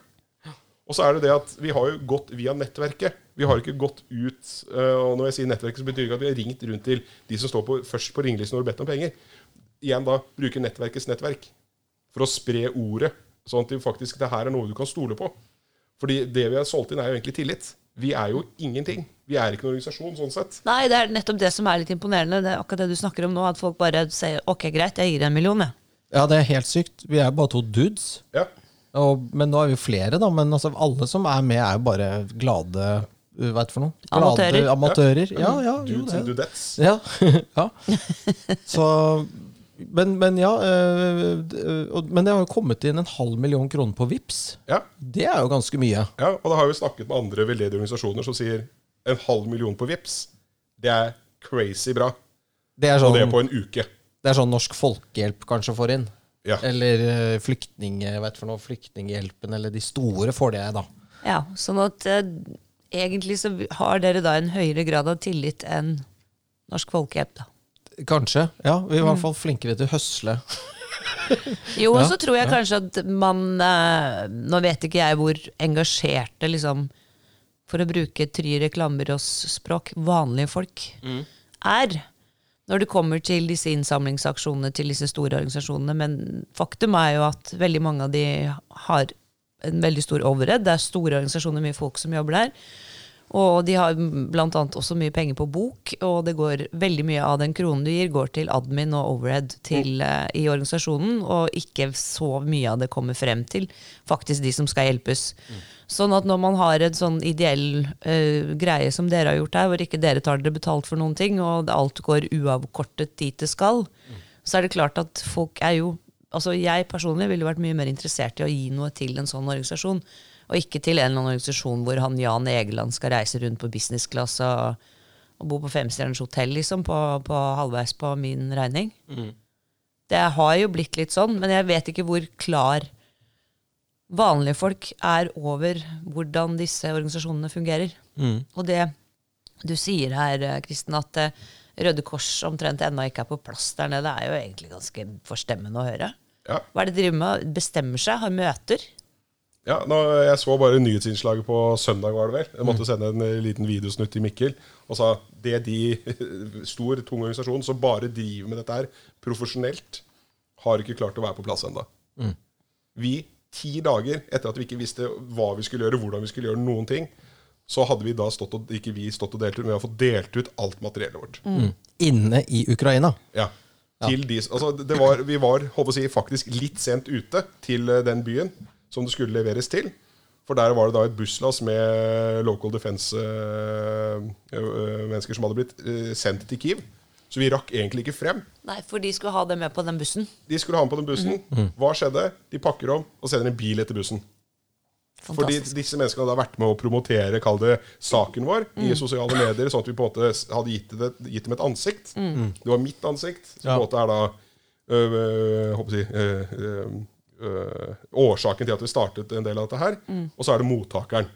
Og så er det det at vi har jo gått via nettverket. Vi har ikke gått ut øh, Og når jeg sier nettverket, så betyr det ikke at vi har ringt rundt til de som står på, først på ringelisten og har bedt om penger. Igjen da bruke nettverkets nettverk for å spre ordet, sånn at det faktisk det her er noe du kan stole på. Fordi det vi har solgt inn, er jo egentlig tillit. Vi er jo ingenting. Vi er ikke noen organisasjon sånn sett. Nei, det er nettopp det som er litt imponerende. Det er akkurat det du snakker om nå, at folk bare sier ok, greit, jeg gir deg en million, jeg. ja, det er helt sykt. Vi er bare to dudes. Ja. Og, men nå er vi jo flere, da. Men altså, alle som er med, er jo bare glade Hva er for noe? Glade Amatører. amatører. Ja, ja, jo, Dudes and det. dudettes. Ja. ja. Så men, men ja øh, øh, Men det har jo kommet inn en halv million kroner på VIPS. Ja. Det er jo ganske mye. Ja, og da har vi snakket med andre veldedige organisasjoner som sier en halv million på VIPS. Det er crazy bra. Det er Og sånn, det på en uke. det er sånn Norsk Folkehjelp kanskje får inn. Ja. Eller øh, flyktning, vet for noe, Flyktninghjelpen, eller de store får det, da. Ja, sånn at eh, egentlig så har dere da en høyere grad av tillit enn Norsk Folkehjelp, da. Kanskje. Ja, vi er i hvert fall flinkere til å høsle. Jo, og Ja, så tror jeg kanskje at man eh, Nå vet ikke jeg hvor engasjerte, liksom, for å bruke Try Reklamerås språk, vanlige folk er. Når det kommer til disse innsamlingsaksjonene til disse store organisasjonene. Men faktum er jo at veldig mange av de har en veldig stor overhead. Det er store organisasjoner, mye folk som jobber der. Og de har annet også mye penger på bok, og det går veldig mye av den kronen du gir, går til admin og overhead til, eh, i organisasjonen, og ikke så mye av det kommer frem til faktisk de som skal hjelpes. Sånn at når man har en sånn ideell uh, greie som dere har gjort her, hvor ikke dere tar dere betalt for noen ting, og alt går uavkortet dit det skal, så er det klart at folk er jo Altså jeg personlig ville vært mye mer interessert i å gi noe til en sånn organisasjon, og ikke til en eller annen organisasjon hvor han Jan Egeland skal reise rundt på business class og, og bo på femstjerners hotell, liksom, på, på halvveis på min regning. Det har jo blitt litt sånn, men jeg vet ikke hvor klar vanlige folk er over hvordan disse organisasjonene fungerer. Og det du sier her, Kristen, at eh, Røde Kors omtrent ennå ikke er på plass der nede, det er jo egentlig ganske forstemmende å høre. Ja. Hva er det de driver med? Bestemmer seg? Har møter? Ja, nå, Jeg så bare nyhetsinnslaget på søndag, var det vel. Jeg måtte sende en eh, liten videosnutt til Mikkel. Og sa det de, stor, tung organisasjon som bare driver med dette her profesjonelt, har ikke klart å være på plass ennå. Vi, ti dager etter at vi ikke visste hva vi skulle gjøre, hvordan vi skulle gjøre noen ting, så hadde vi da stått og, ikke vi stått og delt ut, men vi har fått delt ut alt materiellet vårt. Inne i Ukraina. Ja. Til de, altså det var, vi var håper å si, faktisk litt sent ute til eh, den byen som det skulle leveres til. For der var det da et busslass med local defense-mennesker som hadde blitt eh, sendt til Kiev. Så vi rakk egentlig ikke frem. Nei, for de skulle ha det med på den bussen. De skulle ha med på den bussen. Hva skjedde? De pakker om og sender en bil etter bussen. Fantastisk. Fordi disse menneskene hadde vært med å promotere kall det, saken vår i sosiale medier, sånn at vi på en måte hadde gitt, det, gitt dem et ansikt. Det var mitt ansikt, som på en måte er da øh, øh, håper jeg, å øh, øh, øh, årsaken til at vi startet en del av dette her. Og så er det mottakeren.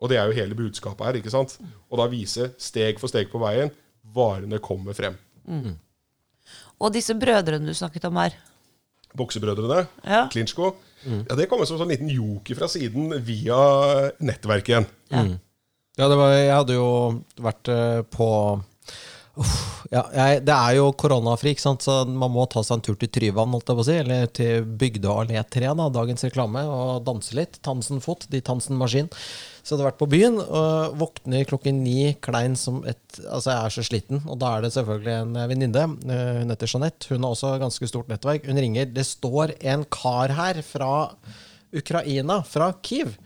Og det er jo hele budskapet her. ikke sant? Og da vise steg for steg på veien varene kommer frem. Og disse brødrene du snakket om her. Boksebrødrene, Ja. Klitsjko, ja, det kom som en sånn liten joker fra siden via nettverket igjen. Ja. Ja, det var, jeg hadde jo vært eh, på Uff, ja, jeg, Det er jo koronafri, så man må ta seg en tur til Tryvann, si, eller til Bygdø allé 3, da, dagens reklame, og danse litt. Tansen fot, de Tansen maskin. Så jeg hadde vært på byen, og våkner klokken ni, klein som et Altså, jeg er så sliten, og da er det selvfølgelig en venninne. eh, Hun heter Jeanette. Hun har også ganske stort nettverk. Hun ringer. Det står en kar her fra Ukraina, fra Kiev.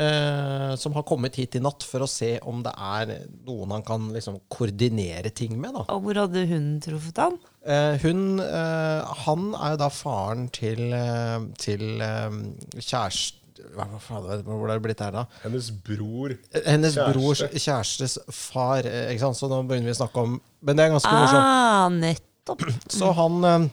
Eh, som har kommet hit i natt for å se om det er noen han kan liksom koordinere ting med. Da. Og hvor hadde hun truffet han? Eh, hun, eh, han er jo da faren til, eh, til eh, kjæreste hva, faen, Hvor er det blitt her, da? Hennes bror Hennes Kjæreste. brors kjærestes far. Ikke sant? Så nå begynner vi å snakke om Men det er ganske morsomt. Ah, nettopp. Så han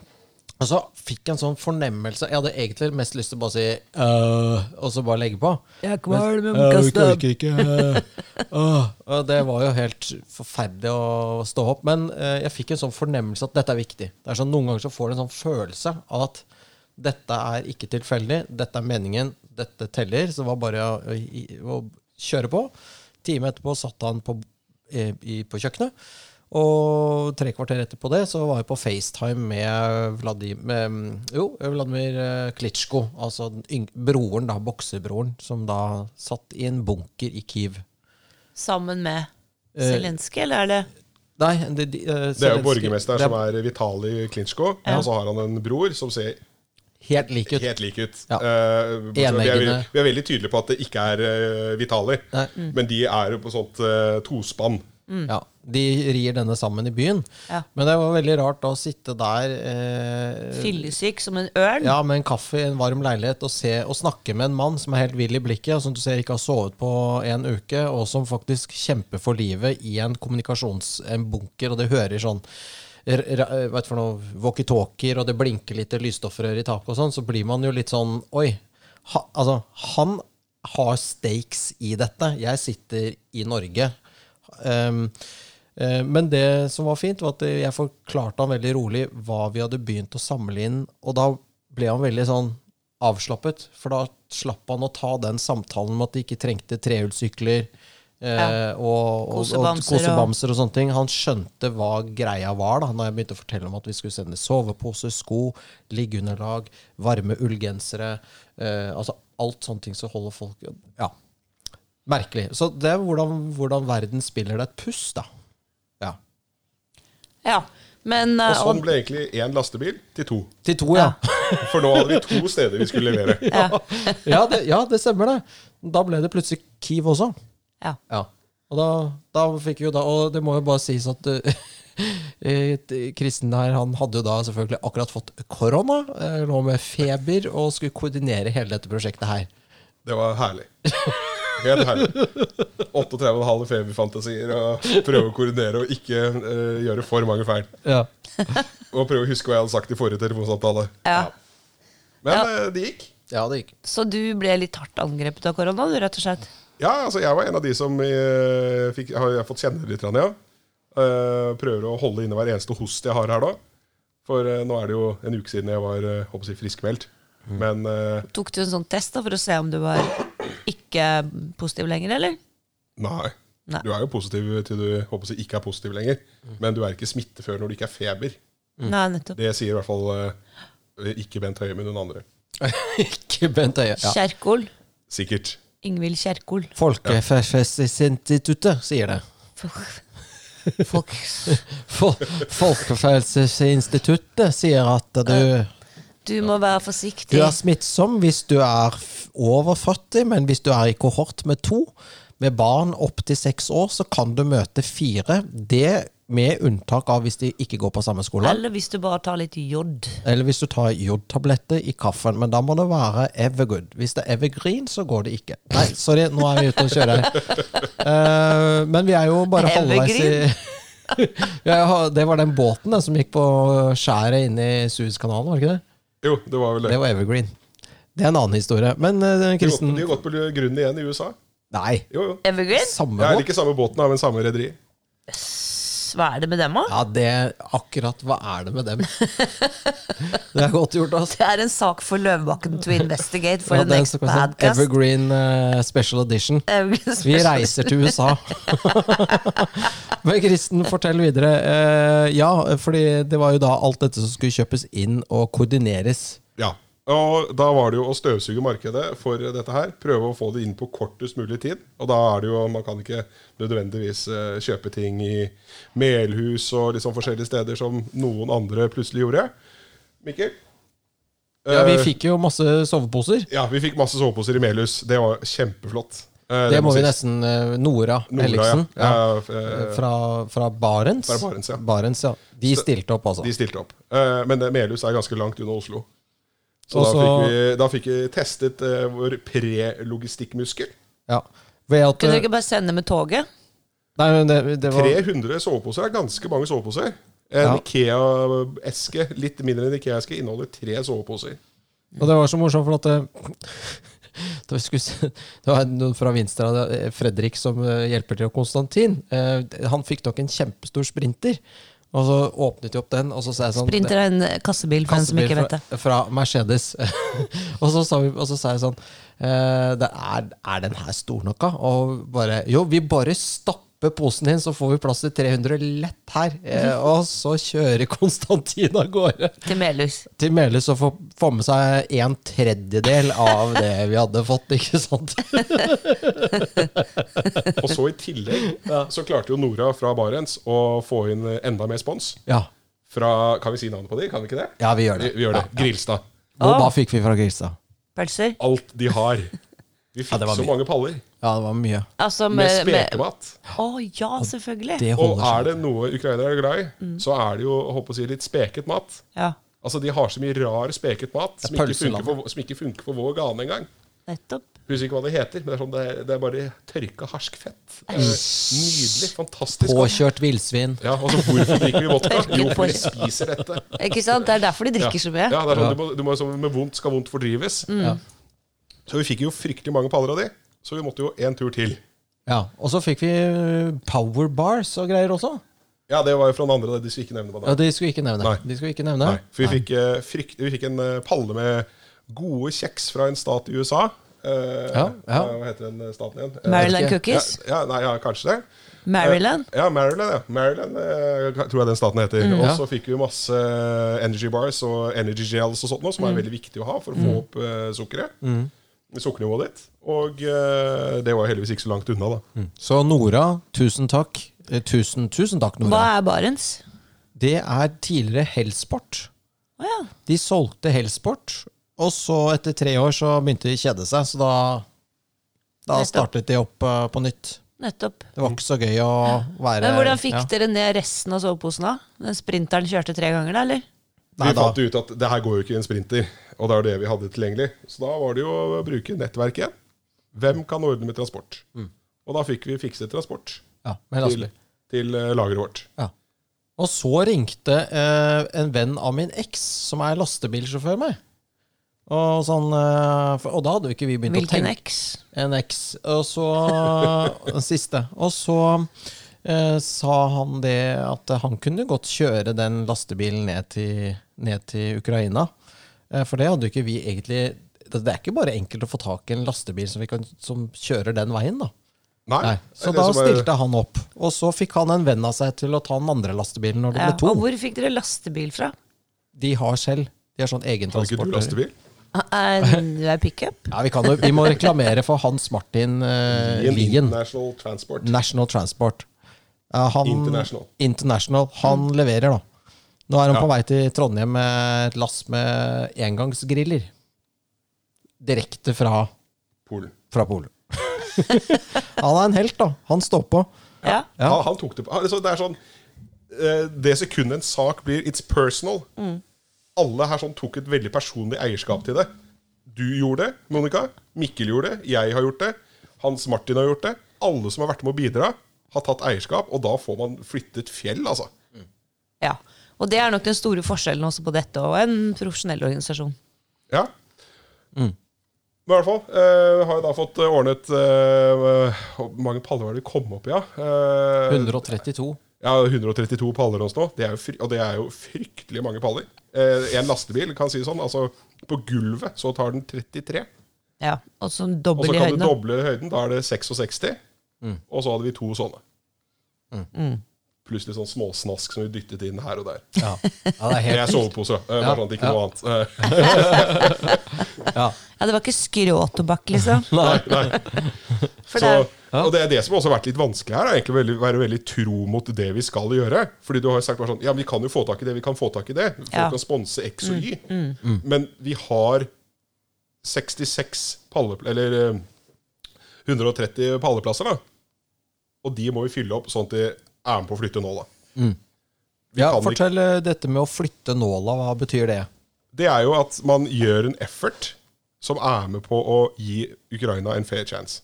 eh, så fikk en sånn fornemmelse Jeg hadde egentlig mest lyst til å bare si «Øh», og så bare legge på. Jeg er kvalm, jeg må «Øh, kaste opp». orker ikke. øh. og det var jo helt forferdelig å stå opp. Men øh, jeg fikk en sånn fornemmelse at dette er viktig. Det er sånn Noen ganger så får du en sånn følelse av at dette er ikke tilfeldig, dette er meningen, dette teller. Så det var bare å, å, å kjøre på. Time etterpå satt han på, i, i, på kjøkkenet. Og tre kvarter etterpå det så var jeg på FaceTime med, Vladimir, med jo, Vladimir eh, Klitsjko, altså broren, da, boksebroren, som da satt i en bunker i Kiev. Sammen med Eh, Zelenskyj, eller er det Nei, det, de, uh, Det er jo borgermesteren som er Vitalij Klitsjko. Og så har han en bror som ser helt lik ut. helt lik ut. Ja. Uh, vi, er, vi er veldig tydelige på at det ikke er uh, Vitali, mm. Men de er jo på sånt uh, tospann. Ja, De rir denne sammen i byen. Ja. Men det var veldig rart å sitte der eh, fyllesyk som en ørn? Ja, med en kaffe i en varm leilighet og, se, og snakke med en mann som er helt vill i blikket, og som du ser ikke har sovet på en uke, og som faktisk kjemper for livet i en kommunikasjonsbunker, og det hører sånn vet for noe, walkietalkier, og det blinker litt lysstoffrør i taket og sånn, så blir man jo litt sånn Oi. Ha, altså, han har stakes i dette. Jeg sitter i Norge. Um, men det som var fint, var at jeg forklarte han veldig rolig hva vi hadde begynt å samle inn, og da ble han veldig sånn avslappet, for da slapp han å ta den samtalen med at de ikke trengte trehjulssykler eh, Ja. og, og, og- kosebamser og sånne ting. Han skjønte hva greia var da når jeg begynte å fortelle om at vi skulle sende sovepose, sko, liggeunderlag, varme ullgensere, eh, altså alt sånne ting som holder folk Ja. Merkelig. Så det er hvordan, hvordan verden spiller deg et puss, da. Ja. Ja. Men Og eh, sånn ble egentlig én lastebil til to. Til to, ja. For nå hadde vi to steder vi skulle levere. Ja, det, ja, det stemmer, det. Da ble det plutselig Kiev også. ja. Ja. Og da, da fikk vi jo da Og det må jo bare sies at uh, Kristen her, han hadde jo da selvfølgelig akkurat fått korona. eh, Lå med feber og skulle koordinere hele dette prosjektet her. Det var herlig. Helt herlig. 38,5 feberfantasier og prøve å koordinere og ikke uh, gjøre for mange feil. Ja. Og prøve å huske hva jeg hadde sagt i forrige telefonsamtale. Ja. Men Ja. eh, det gikk. ja, det gikk. Så du ble litt hardt angrepet av korona, du, rett og slett? Ja, altså jeg var en av de som uh, fikk, har jeg fått kjenne litt, ja. Eh, prøver å holde inne hver eneste host jeg har her da. For nå er det jo en uke siden jeg var uh, håper jeg, å si friskmeldt. Men uh, Tok du en sånn test da for å se om du var ikke positiv lenger, eller? nei. Nei. Du er jo positiv til du håper jeg, ikke er positiv lenger. Men du er ikke smittefør når du ikke er feber. Nei, nettopp. Det sier i hvert fall eh, ikke Bent Høie, men noen andre. Ikke Bent Høie. Ja. Kjerkol. Sikkert. Ingvild Kjerkol. Folkefestinstituttet sier det. Folk Fol Folkefelseinstituttet sier at du, Du må være forsiktig. du er smittsom hvis du er over 40, men hvis du er i kohort med to, med barn opptil seks år, så kan du møte fire. Det med unntak av hvis de ikke går på samme skole. Eller hvis du bare tar litt jod. Eller hvis du tar jodtabletter i kaffen, men da må det være Evergood. Hvis det er Evergreen, så går det ikke. Nei, sorry, nå er vi ute og kjører. Uh, men vi er jo bare halvveis i ja, Det var den båten da, som gikk på skjæret inne i Suezkanalen, var det ikke det? Jo, det var vel det. Det var Evergreen. Det er en annen historie. Men uh, Kristen de har gått på grunn igjen i USA. Nei. Jo, jo. Evergreen? Samme Ja, eller båt? ikke samme båten, men samme rederi. Hva er det med dem, da? Ja, det Akkurat hva er det med dem? Det er godt gjort, altså. Det er en sak for Løvebakken to investigate for Ja, the next badcast. podcast. Evergreen eh, Special Edition. Evergreen Vi reiser til USA. Men Kristen, fortell videre. Uh, ja, fordi det var jo da alt dette som skulle kjøpes inn og koordineres. Ja. Og da var det jo å støvsuge markedet for dette her. Prøve å få det inn på kortest mulig tid. Og da er det jo Man kan ikke nødvendigvis eh, kjøpe ting i Melhus og liksom forskjellige steder som noen andre plutselig gjorde. Mikkel? Ja, Vi Eh, fikk jo masse soveposer. ja, vi fikk masse soveposer i Melhus. Det var kjempeflott. Det, Det må vi nesten eh, Nora, Nora, Elliksen. ja. Ja. Eh, Fra, fra Barents. Fra Barents, ja. Barents, ja. De stilte opp, altså. De stilte opp. Eh, Men Melhus er ganske langt unna Oslo. Så Også, da, fikk vi, da fikk vi testet uh, vår pre-logistikkmuskel. Ja. Kunne dere ikke bare sende med toget? nei, men det, det var 300 soveposer er ganske mange soveposer. En Ja. Ikea-eske, litt mindre enn Ikea-eske, inneholder tre soveposer. Og det var så morsomt, for at det, det, skulle, det var noen fra Vinstra, Fredrik, som eh, hjelper til, og Konstantin. eh, Han fikk nok en kjempestor sprinter. Og så åpnet de opp den, og så sa jeg sånn Sprinter er en kassebil, for en som ikke vet det. fra, fra Mercedes. og, så sa vi, og så sa jeg sånn eh, det er, er den her stor nok, da? Og bare Jo, vi bare stapper posen din, så får vi plass til 300 lett her. Eh, og så kjører Konstantin av gårde Til Melhus. til Melhus og får, får med seg en tredjedel av det vi hadde fått, ikke sant? Og så i tillegg så klarte jo Nora fra Barents å få inn enda mer spons. Ja, Fra, kan vi si navnet på de? Kan vi ikke det? ja vi gjør det. vi gjør det. Grilstad. Hva, Åh. hva fikk vi fra Grilstad? Pølser. Alt de har. Vi fikk det var så mye. mange paller Ja, det var mye. Altså med med, spekemat. Å ja, selvfølgelig. Det Og er det noe ukrainere er glad i, så er det jo håper å si, litt speket mat. Ja, Altså De har så mye rar speket mat som ikke, for, som ikke funker for vår gane engang. nettopp. Husker ikke hva det heter, men det er, sånn, det er, det er bare tørka harsk fett. Det er Nydelig. Fantastisk. Påkjørt villsvin. Ja, altså Hvorfor drikker vi vodka? Jo, for vi spiser dette. Ikke sant? Det er derfor de drikker så mye. Ja, det er sånn, du må, du må, Med vondt skal vondt fordrives. Ja. Så vi fikk jo fryktelig mange paller av de. Så vi måtte jo en tur til. Ja, Og så fikk vi eh, power bars og greier også. Ja, det var jo fra den andre. De skulle ikke nevne det Ja. De skulle ikke nevne. Nei. De skulle ikke nevne. Nei, for vi fikk, eh, frykt, vi fikk en eh, palle med gode kjeks fra en stat i USA. Eh, Ja, ja. Hva heter den staten igjen? Eh, Maryland. Cookies. Ja, ja, nei, ja, kanskje det. Maryland. Ja, Maryland, ja. Maryland eh, tror jeg den staten heter. Mm. Og Ja. så fikk vi masse eh, energy bars og energy gels og sånt noe, som Mm. er veldig viktig å ha for å få opp eh, sukkeret. Sukkernivået ditt. Og eh, det var heldigvis ikke så langt unna, da. Så Nora, tusen takk. Eh, Tusen, tusen takk, Nora. Hva er Barents? Det er tidligere Hellsport. Oh, ja. De solgte Hellsport, og så etter tre år så begynte de å kjede seg, så da, da Nettopp. startet de opp uh, på nytt. Nettopp. Det var ikke så gøy å være Men hvordan fikk ja. dere ned resten av soveposen, da? Den sprinteren kjørte tre ganger, da, eller? Nei, vi da- fant ut at det her går jo ikke i en sprinter, og det er det vi hadde tilgjengelig. Så da var det jo å bruke nettverket igjen. Hvem kan ordne med transport? Og da fikk vi fikset transport Ja, til, til eh, lageret vårt. Ja. Og så ringte eh, en venn av min eks, som er lastebilsjåfør, meg. Og, sånn, eh, for, og da hadde jo ikke vi begynt å tenke. Hvilken eks? X? En X. Og så Den siste. Og så sa han det at han kunne godt kjøre den lastebilen ned til, ned til Ukraina. Eh, for det hadde jo ikke vi egentlig Det er ikke bare enkelt å få tak i en lastebil som, vi kan, som kjører den veien, da. Nei. Nei. Så da er- stilte han opp. Og så fikk han en venn av seg til å ta den andre lastebilen når det Ja. ble to. Og hvor fikk dere lastebil fra? De har selv. De har sånn egen Har ikke du transport. lastebil? Er det er pickup? Ja, vi, kan vi må reklamere for Hans Martin uh, Lien. National Transport. National Transport. Ja, han, International. International. Han leverer, da. Nå er han Ja. på vei til Trondheim med et lass med engangsgriller. Direkte fra, Polen. fra Polen. han er en helt, da. Han står på. Ja. Ja. Han, han tok det på. Altså, det er sånn eh, Det sekundet en sak blir It's personal. Alle her sånn tok et veldig personlig eierskap til det. Du gjorde det, Monica. Mikkel gjorde det. Jeg har gjort det. Hans Martin har gjort det. Alle som har vært med å bidra, har tatt eierskap. Og da får man flyttet fjell, altså. ja. Og det er nok den store forskjellen også på dette og en profesjonell organisasjon. Ja. Men i hvert fall eh, har jeg da fått eh, ordnet eh, Hvor mange paller var det vi kom opp i? Ja? Eh, 132. Ja, 132 paller hos nå. Det er jo og det er jo fryktelig mange paller. Eh, en lastebil kan si sånn, altså på gulvet så tar den 33. Ja. Og så Og dobbel så i kan du høyden. da. doble høyden, da er det 66. Og så hadde vi to sånne. Pluss litt sånn småsnask som vi dyttet inn her og der. Ja. ja, det er sovepose, eh, Ja, bare sånn at ikke ja. noe annet. Ja. Ja, det var ikke skråtobakk, liksom. Nei, nei. For Så, Og det er det som også har vært litt vanskelig her, er egentlig å være veldig tro mot det vi skal gjøre. Fordi du har sagt bare sånn Ja, vi kan jo få tak i det, vi kan få tak i det. Folk Ja. kan sponse X og Y. Men vi har 66 palleplasser Eller eh, 130 palleplasser, da. Og de må vi fylle opp sånn at de er med på å flytte nåla. Mm. Ja, fortell ikke- eh, dette med å flytte nåla. Hva betyr det? Det er jo at man gjør en effort som er med på å gi Ukraina en fair chance.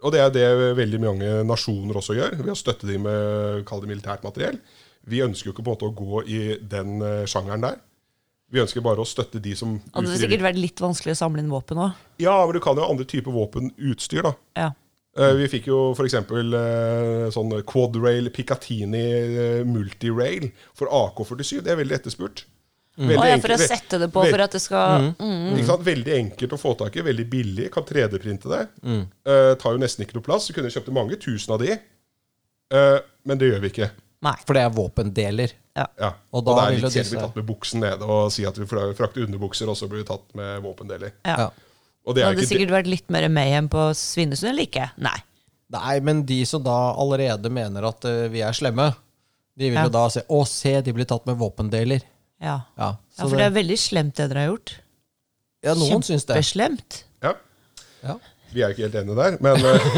Og det er det veldig mange nasjoner også gjør, ved å støtte dem med kall det militært materiell. Vi ønsker jo ikke på en måte å gå i den eh, sjangeren der. Vi ønsker bare å støtte de som hadde det sikkert vært litt vanskelig å samle inn våpen òg. Ja, men du kan jo ha andre typer våpenutstyr, da. Ja. Eh, Vi fikk jo f.eks. Uh, sånn Quadrail Picatinny eh, Multirail for AK-47. Det er veldig etterspurt. Veldig Å ja, for å sette det på for at det skal mm. Ikke sant? Veldig enkelt å få tak i, veldig billig. Kan 3D-printe det. Uh, tar jo nesten ikke noe plass. Vi kunne kjøpt mange tusen av de. uh, men det gjør vi ikke. Nei. For det er våpendeler. Ja. Ja. Og Og, da det er litt kjedelig å bli tatt med buksen nede og si at vi fra- frakter underbukser, og så blir vi tatt med våpendeler. Ja. Ja. Og Det det er hadde ikke sikkert vært litt mer mayhem på Svinesund eller ikke? Nei. Nei, men de som da allerede mener at uh, vi er slemme, de vil Ja. jo da se Å, se, de blir tatt med våpendeler. Ja. Ja, ja, for det er veldig slemt det dere har gjort. ja noen syns det. Kjempeslemt. Ja. Ja. Vi er jo ikke helt enige der, men eh,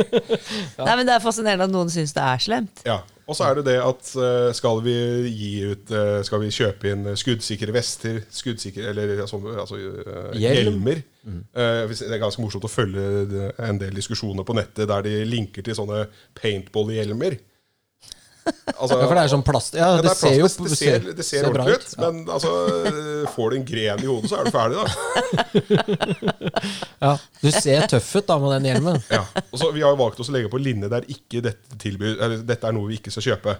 Nei, men Det er fascinerende at noen syns det er slemt. ja. Og så er det det at eh, skal vi gi ut eh, Skal vi kjøpe inn skuddsikre vester, skuddsikre Eller altså, altså eh, Hjelm. hjelmer. Mm. det er ganske morsomt å følge en del diskusjoner på nettet der de linker til sånne paintball-hjelmer. Altså, Ja, for det er sånn plast... Ja, det, det, er ser jo det, ser, det ser bra ordentlig ut, Ja. men altså, får du en gren i hodet, så er du ferdig, da. Ja, du ser tøff ut da med den hjelmen. Ja. Og så Vi har jo valgt oss å legge på linje der ikke dette tilbyr Eller dette er noe vi ikke skal kjøpe.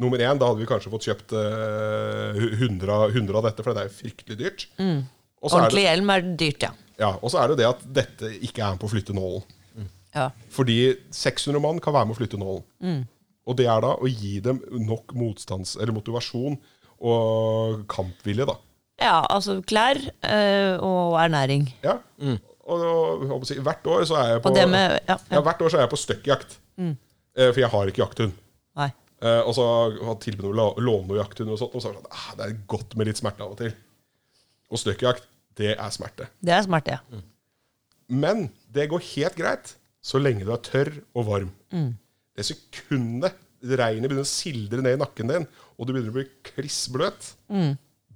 Nummer én, da hadde vi kanskje fått kjøpt eh, 100, av- 100 av dette, for det er jo fryktelig dyrt. Er Ordentlig hjelm er dyrt, ja. ja, og så er det det at dette ikke er med på å flytte nålen. ja. Fordi 600 mann kan være med å flytte nålen. Og det er da å gi dem nok motstands- eller motivasjon og kampvilje, da. Ja, altså klær øh, og ernæring. Ja. Og, og, si, hvert år så er jeg på Og med Ja. ja, hvert år så er jeg på støkkjakt. Eh, For jeg har ikke jakthund. Nei. Eh, og så har jeg tilbudt å låne noe jakthund, og sånt, og så er det sånn ah, Det er godt med litt smerte av og til. Og støkkjakt, det er smerte. Det er smerte, ja. Mm. Men det går helt greit så lenge du er tørr og varm. Det sekundet regnet begynner å sildre ned i nakken din, og du begynner å bli kliss bløt,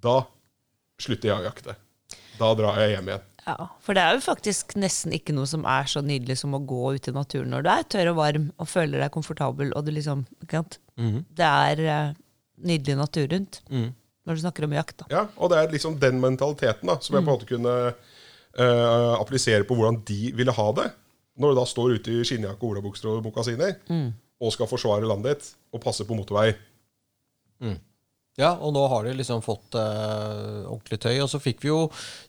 da slutter jeg å jakte. Da drar jeg hjem igjen. Ja, For det er jo faktisk nesten ikke noe som er så nydelig som å gå ut i naturen når du er tørr og varm og føler deg komfortabel. og du liksom, ikke sant? Det er uh, nydelig natur rundt når du snakker om jakt. da. Ja, Og det er liksom den mentaliteten da, som jeg på en måte kunne uh, applisere på hvordan de ville ha det. Når du da står ute i skinnjakke, olabukser og mokasiner og skal forsvare landet ditt og passe på motorvei. Ja, og nå har de liksom fått eh, ordentlig tøy. Og så fikk vi jo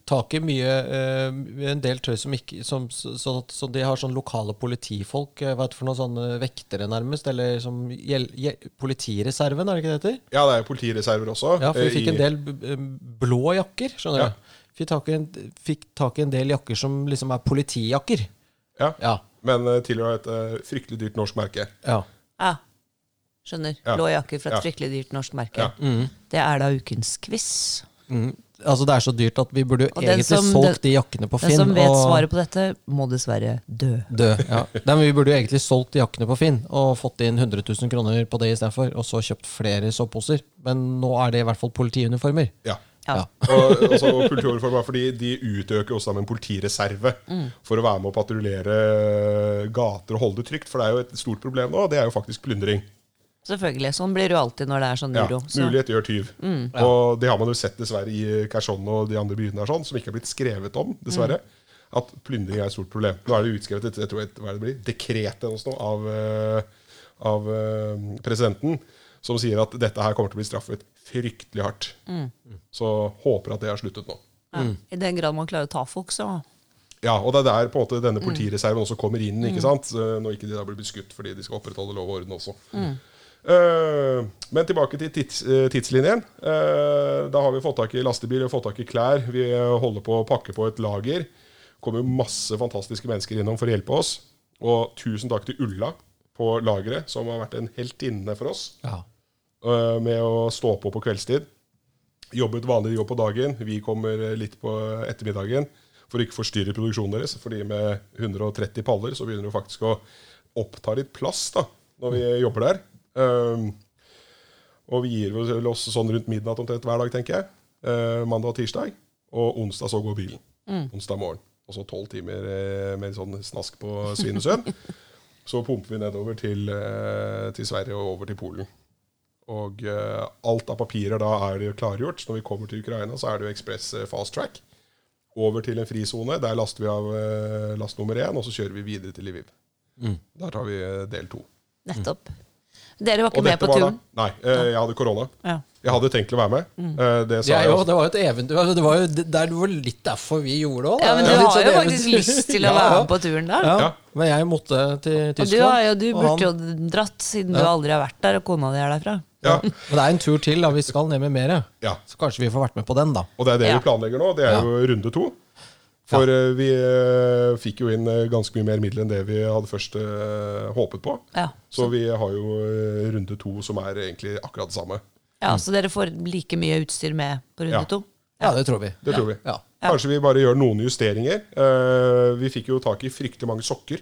tak i mye eh, En del tøy som ikke som, så, så, så de har sånn lokale politifolk, eh, hva heter det for noe sånne vektere, nærmest? Eller som gjel, gjel, Politireserven, er det ikke det heter? Ja, det er politireserver også. Ja, for vi eh, fikk en del blå jakker, skjønner Ja. du. Fikk tak, i en, fikk tak i en del jakker som liksom er politijakker. Ja, Ja. Men uh, tilhører et uh, fryktelig dyrt norsk merke. Ja, ja. skjønner. Ja. Blå jakker fra et Ja. fryktelig dyrt norsk merke. Ja. Det er da ukens quiz. Mm. Altså, det er så dyrt at vi burde jo egentlig som- solgt de jakkene på Finn. Den som vet og- svaret på dette, må dessverre dø. dø Ja. Nei, men vi burde jo egentlig solgt de jakkene på Finn og fått inn 100 000 kroner på det istedenfor, og så kjøpt flere soveposer. Men nå er det i hvert fall politiuniformer. Ja. Ja. Ja. Og også politiuniform er fordi de utøker også med en politireserve for å være med å patruljere gater og holde det trygt. For det er jo et stort problem nå, og det er jo faktisk plyndring. Selvfølgelig. Sånn blir det jo alltid når det er sånn Ja, uro. Så. mulighet gjør tyv. Og det har man jo sett dessverre i Kherson og de andre byene sånn, som ikke har blitt skrevet om, dessverre. At plyndring er et stort problem. Nå er det utskrevet et, jeg tror et, hva er det blir, dekret av, eh, av eh, presidenten, som sier at dette her kommer til å bli straffet fryktelig hardt. Så håper at det har sluttet nå. Ja. I den grad man klarer å ta folk, så Ja, og det er der på en måte denne politireserven også kommer inn, ikke sant? Når ikke de da blir beskutt fordi de skal opprettholde lov og orden også. Eh, men tilbake til tids, eh, tidslinjen. Eh, da har vi fått tak i lastebil, vi har fått tak i klær. Vi holder på å pakke på et lager. kommer masse fantastiske mennesker innom for å hjelpe oss. Og tusen takk til Ulla på lageret, som har vært en heltinne for oss Ja. Eh, med å stå på på kveldstid. Jobbet vanlig jobb på dagen. Vi kommer eh, litt på ettermiddagen for å ikke forstyrre produksjonen deres. Fordi med 130 paller så begynner det faktisk å oppta litt plass da, når vi jobber der. Um, og vi gir vel oss sånn rundt midnatt omtrent hver dag, tenker jeg. Uh, mandag og tirsdag. Og onsdag så går bilen. Onsdag morgen. Og så tolv timer eh, med sånn snask på Svinesund. så pumper vi nedover til, eh, til Sverige og over til Polen. Og uh, alt av papirer da er det klargjort. Så når vi kommer til Ukraina, så er det jo ekspress eh, fast track. Over til en frisone. Der laster vi av uh, last nummer én, og så kjører vi videre til Lviv. Der tar vi del to. nettopp. Dere var ikke Og med på turen? da? Nei, uh, jeg hadde korona. Ja. Jeg hadde tenkt å være med. Eh, det sa Ja, jeg jo, også. det var jo et eventyr. Altså, Det var jo det, det var litt derfor vi gjorde det òg. ja, men du har jo faktisk lyst til å være med på turen der. Ja, Ja. men jeg måtte til Og du, Tyskland. har jo, du og burde han- jo dratt, siden du aldri har vært der, og kona di er derfra. Ja, Men det er en tur til, da. Vi skal ned med mer. ja. Så kanskje vi får vært med på den, da. Og det er det Ja. vi planlegger nå. Det er Ja. jo runde to. For eh, vi eh, fikk jo inn eh, ganske mye mer midler enn det vi hadde først eh, håpet på. Ja. Så vi har jo eh, runde to som er egentlig akkurat det samme. ja, Så dere får like mye utstyr med på runde Ja. to? Ja, det tror vi. Det tror vi. Ja. Ja. Kanskje vi bare gjør noen justeringer. Eh, vi fikk jo tak i fryktelig mange sokker.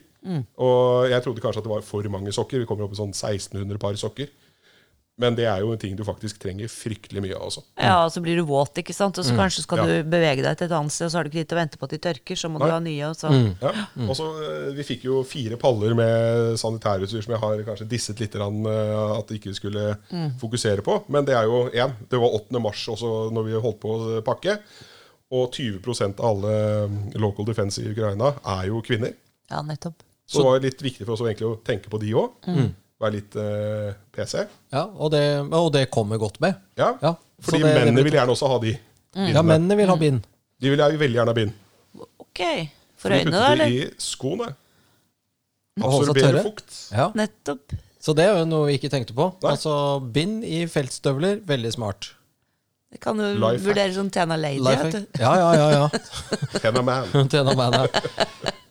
Og jeg trodde kanskje at det var for mange sokker. Vi kommer opp i sånn 1600 par sokker. Men det er jo en ting du faktisk trenger fryktelig mye av også. Ja, og så blir du våt, ikke sant? Og så kanskje skal Ja. du bevege deg til et annet sted, og så har du ikke tid til å vente på at de tørker, så må du ha nye. Og så. Ja. Og så eh, Vi fikk jo fire paller med sanitærutstyr som jeg har kanskje disset litt grann, eh, at de ikke skulle fokusere på. Men det er jo én. Det var 8. mars også når vi holdt på å pakke. Og 20% av alle eh, local defense i Ukraina er jo kvinner. Ja, nettopp. Så det var litt viktig for oss å tenke på de òg. Være litt uh, PC. Ja, og det, og det kommer godt med. Ja. Ja, Fordi det- det mennene vil gjerne også ha de. Ja, mennene vil ha bind. De vil veldig gjerne ha bind. Ok. For øynene, da, putter de eller? i skoene. Absorberer fukt. Ja. Nettopp. Så det er jo noe vi ikke tenkte på. Nei. Altså, Bind i feltstøvler, veldig smart. Det kan jo Life vurdere som Tena Lady. Du. Ja, ja, ja. ja. Tena man. Tena man der.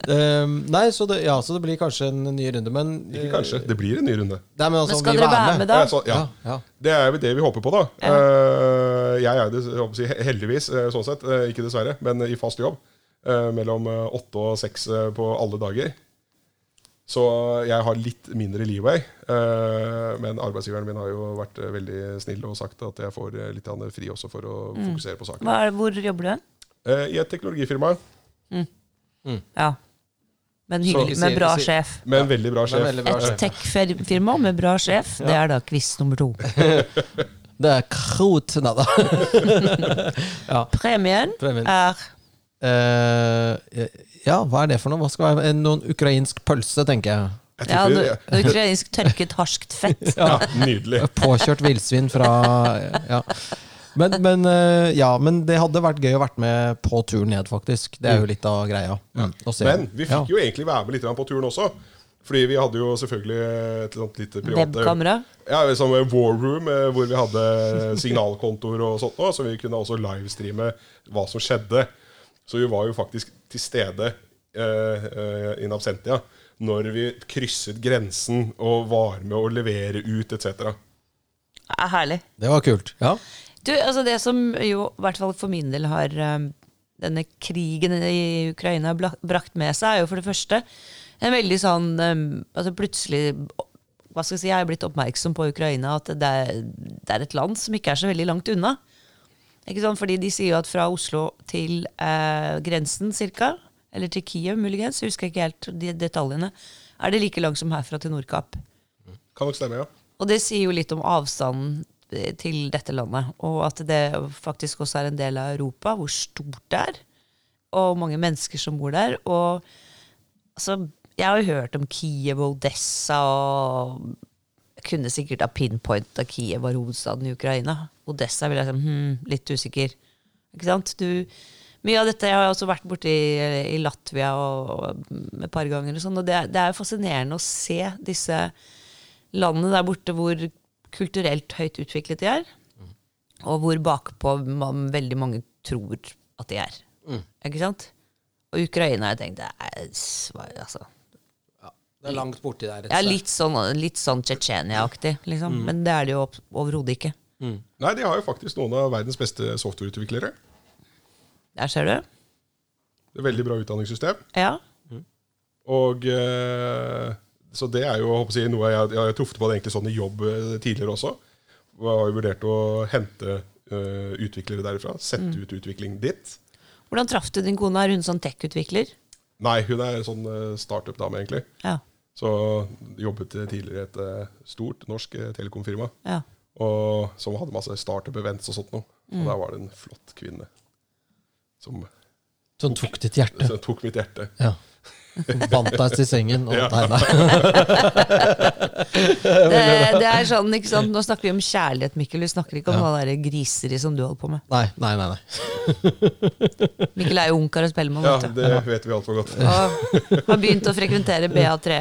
Um, nei, så det, ja, så det blir kanskje en ny runde, men Ikke kanskje, det blir en ny runde. Nei, men, altså, Men skal dere være med da? Ja, så, ja. Ja, ja. Det er jo det vi håper på, da. Ja. Eh, jeg er det, si, heldigvis, eh, sånn sett, eh, ikke dessverre, men i fast jobb. Uh, mellom eh, åtte og seks eh, på alle dager. Så jeg har litt mindre leeway. eh, men arbeidsgiveren min har jo vært eh, veldig snill og sagt at jeg får eh, litt fri også for å fokusere på saken. Hva er, hvor jobber du hen? Eh, I et teknologifirma Ja. Men Så- hyggelig, med bra sjef. med en veldig bra sjef. veldig bra Et tech-firma med bra sjef, det er da quiz nummer to. Det er krot, nei da. ja. Premien Premien. er uh, ja, hva er det for noe? Hva skal være Noen ukrainsk pølse, tenker jeg. Ja, ukrainsk tørket harskt fett. ja, nydelig. Påkjørt villsvin fra Ja. Men, men, eh, ja, men det hadde vært gøy å vært med på turen ned, faktisk. Det er jo litt av greia. Mm. Men vi fikk Ja. jo egentlig være med litt på turen også. Fordi vi hadde jo selvfølgelig et sånt lite privat Webkamera. Ja, som war room eh, hvor vi hadde signalkontor og sånt så vi kunne også livestreame hva som skjedde. Så vi var jo faktisk til stede eh, eh, in absentia når vi krysset grensen og var med å levere ut etc. Er herlig. Det var kult. Ja. Du, altså Det som jo, i hvert fall for min del, har um, denne krigen i Ukraina brakt med seg, er jo for det første en veldig sånn um, altså Plutselig hva skal jeg si, jeg er blitt oppmerksom på Ukraina, at det er, det er et land som ikke er så veldig langt unna. Ikke sånn, Fordi de sier jo at fra Oslo til eh, grensen cirka, eller til Kiev muligens, jeg husker ikke helt de detaljene, er det like langt som herfra til Nordkapp. Kan nok stemme, ja. Og det sier jo litt om avstanden til dette landet, og at det faktisk også er en del av Europa, hvor stort det er, og mange mennesker som bor der. Og altså, jeg har jo hørt om Kiev og Odessa, og jeg kunne sikkert ha pinpointa Kiev var hovedstaden i Ukraina. Odessa ville jeg si hm, litt usikker. Ikke sant? Du, mye av dette jeg har jeg også vært borti i Latvia og, og et par ganger, og sånn, og det, det er jo fascinerende å se disse landene der borte hvor kulturelt høyt utviklet de er, og hvor bakpå man, veldig mange tror at de er. Ikke sant? Og Ukraina, jeg tenkte er, altså, ja, Det er langt borti der. ja, Litt sånn, litt sånn Tsjetsjenia-aktig, liksom. Men det er det jo overhodet ikke. Nei, de har jo faktisk noen av verdens beste softwareutviklere. Der ser du. Det er Veldig bra utdanningssystem. Ja. Og eh, Så det er jo jeg noe jeg, jeg har truffet på det egentlig sånn i jobb eh, tidligere også. Og jeg har jo vurdert å hente uh, utviklere derifra. Sette ut utvikling dit. Hvordan traff du din kone? Er hun sånn tech-utvikler? Nei, hun er sånn eh, startup-dame, egentlig. Ja. Så jobbet tidligere i et stort norsk telekomfirma. ja. Og som hadde masse startup-events og sånt noe. Og der var det en flott kvinne som, Som tok ditt hjerte. som tok mitt hjerte. Ja. Bandt deg til sengen og Ja. tegna. Det, det er sånn, ikke sant? Nå snakker vi om kjærlighet, Mikkel. Vi snakker ikke om Ja. det griseri som du holder på med. Nei, nei, nei. nei. Mikkel er jo ungkar å spille med. Ja, det vet vi altfor godt. Og har begynt å frekventere BA3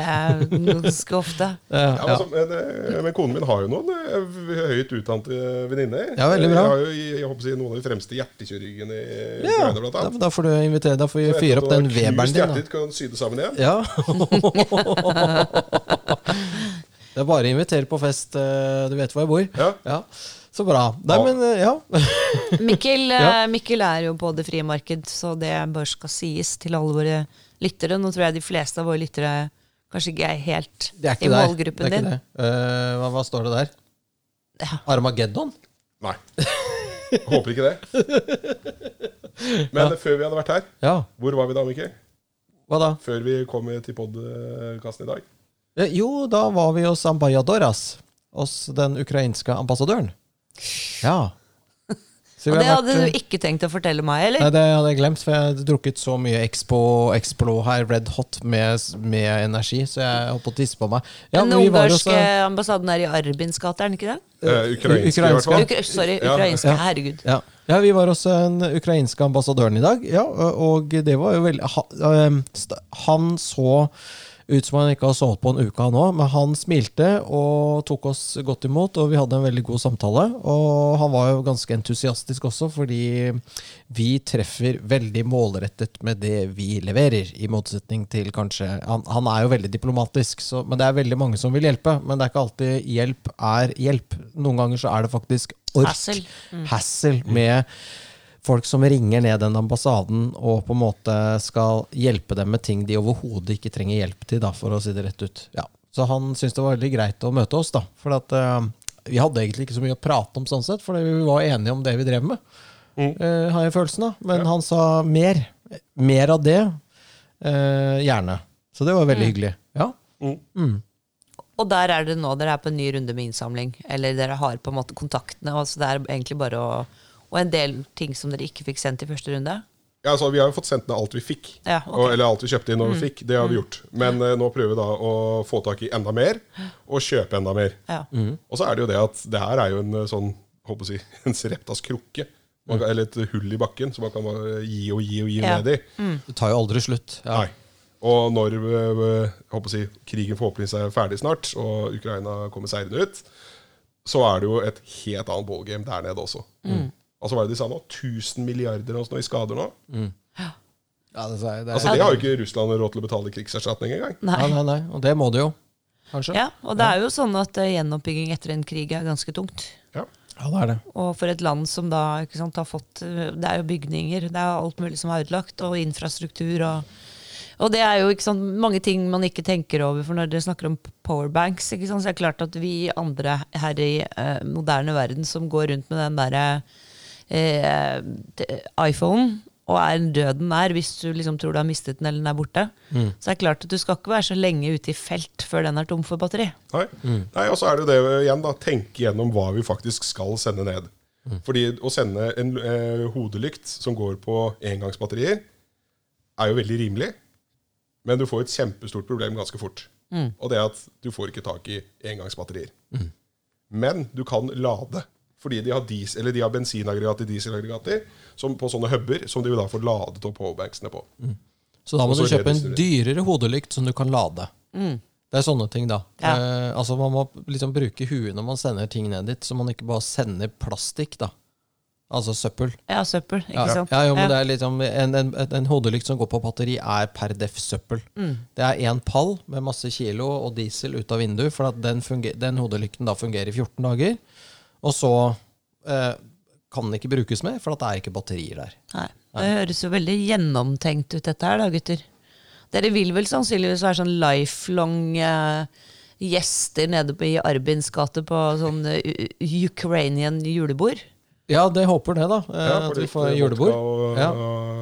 ganske ofte. Ja, Ja, men, men, eh, men konen min har jo noen eh, høyt utdannede venninner. Ja, veldig bra. Jeg har jo jeg håper å si, noen av de fremste hjertekirurgene i ja. Ukraina, blant annet. da får du invitere Da får vi fyre opp den Weberen din. Da. kan du sy det sammen igjen. Ja. Det er bare å invitere på fest. eh, Du vet hvor jeg bor. Ja. Ja. Så bra. Nei, Ja. men eh, ja. Mikkel, Ja. eh, Mikkel er jo på det frie marked, så det bare skal sies til alle våre lyttere. Nå tror jeg de fleste av våre lyttere kanskje ikke er helt Det er i ikke der. Det målgruppen er ikke din. det. Eh, hva, hva står det der? Ja. Armageddon? Nei. Håper ikke det. Men før vi hadde vært her, Ja. hvor var vi da, Mikkel? Hva da? Før vi kom til podkasten i dag? Eh, Jo, da var vi hos Ambajadoras. Hos den ukrainske ambassadøren. Ja. Så Og det har hadde vært, du ikke tenkt å fortelle meg, eller? Nei, det hadde jeg glemt, for jeg hadde drukket så mye Expo, Explo her, Red Hot, med, med energi, så jeg holdt på å tisse på meg. Ja, Den ungarske eh, ambassaden er i Arbins gate, er den ikke det? Eh, ukrainske, i hvert fall. Ukra sorry, ukrainske. Ja. Herregud. ja. Ja, vi var hos den ukrainske ambassadøren i dag, ja, og det var jo veldig eh, st- Han så ut som han ikke har sovet på en uke nå, men han smilte og tok oss godt imot, og vi hadde en veldig god samtale. Og han var jo ganske entusiastisk også, fordi vi treffer veldig målrettet med det vi leverer, i motsetning til kanskje Han, han er jo veldig diplomatisk, så, men det er veldig mange som vil hjelpe. Men det er ikke alltid hjelp er hjelp. Noen ganger så er det faktisk ork. Hassel. Hassel med folk som ringer ned den ambassaden og på en måte skal hjelpe dem med ting de overhodet ikke trenger hjelp til, da, for å si det rett ut. Ja. Så han syntes det var veldig greit å møte oss, da. For at, uh, vi hadde egentlig ikke så mye å prate om, sånn sett, for vi var enige om det vi drev med. eh, har jeg følelsen av. Men han sa mer. Mer av det. Uh, gjerne. Så det var veldig hyggelig. Ja. Og der er det nå dere er på en ny runde med innsamling. Eller dere har på en måte kontaktene. Og så det er egentlig bare å Og en del ting som dere ikke fikk sendt i første runde. Ja, altså, Vi har jo fått sendt ned alt vi fikk. Ja, okay. og, eller alt vi kjøpte inn og mm. fikk. Det har vi gjort. Men uh, nå prøver vi da å få tak i enda mer, og kjøpe enda mer. Ja. Og så er det jo det at det her er jo en eh, sånn håper jeg å si, en sreptas krukke. Man eller et hull i bakken, som man kan bare gi og gi og gi Ja. ned i. Det tar jo aldri slutt. Ja. Nei. Og når håper å si, krigen forhåpentligvis er ferdig snart, og Ukraina kommer seirende ut, så er det jo et helt annet ballgame der nede også. Altså Hva er det de sa nå? 1000 milliarder og sånt i skader nå? Ja, det, er- det, er- Altså Det har jo ikke Russland råd til å betale krigserstatning engang. Nei. Nei, nei, nei. Og det må det jo, kanskje. Ja, og det er jo sånn at eh, gjenoppbygging etter en krig er ganske tungt. Ja. Ja, det er det. Og for et land som da ikke sant, har fått eh, Det er jo bygninger, det er alt mulig som er ødelagt, og infrastruktur og og det er jo ikke sant, mange ting man ikke tenker over, for når dere snakker om powerbanks, ikke sant, så er det klart at vi andre her i uh, moderne verden som går rundt med den derre uh, t- iPhonen og er døden nær hvis du liksom tror du har mistet den eller den er borte, så er det klart at du skal ikke være så lenge ute i felt før den er tom for batteri. Nei. Nei, Og så er det jo det igjen, da. Tenke gjennom hva vi faktisk skal sende ned. Fordi å sende en eh, hodelykt som går på engangsbatterier, er jo veldig rimelig. Men du får et kjempestort problem ganske fort. Og det er at du får ikke tak i engangsbatterier. Men du kan lade. Fordi de har, diesel, eller de har bensinaggregater, dieselaggregater, som på sånne huber, som de vil da får ladet opp powerbanksene på. Så da må så du kjøpe en dyrere hodelykt som du kan lade. Det er sånne ting, da. Ja. Eh, altså Man må liksom bruke huet når man sender ting ned dit, så man ikke bare sender plastikk, da. Altså søppel. Ja, søppel, ikke Ja, sant? ja, jo, men det er liksom En, en, en hodelykt som går på batteri, er per def søppel. Mm. Det er én pall med masse kilo og diesel ut av vinduet, for at den, funger, den hodelykten da fungerer i 14 dager. Og så eh, kan den ikke brukes mer, for at det er ikke batterier der. Nei. Det høres jo veldig gjennomtenkt ut, dette her, da, gutter. Dere vil vel sannsynligvis være sånn lifelong eh, gjester nede på, i Arbins gate på sånn eh, Ukrainian julebord? Ja, det håper det, da. Eh, Ja, at vi får vodka julebord. og Ja.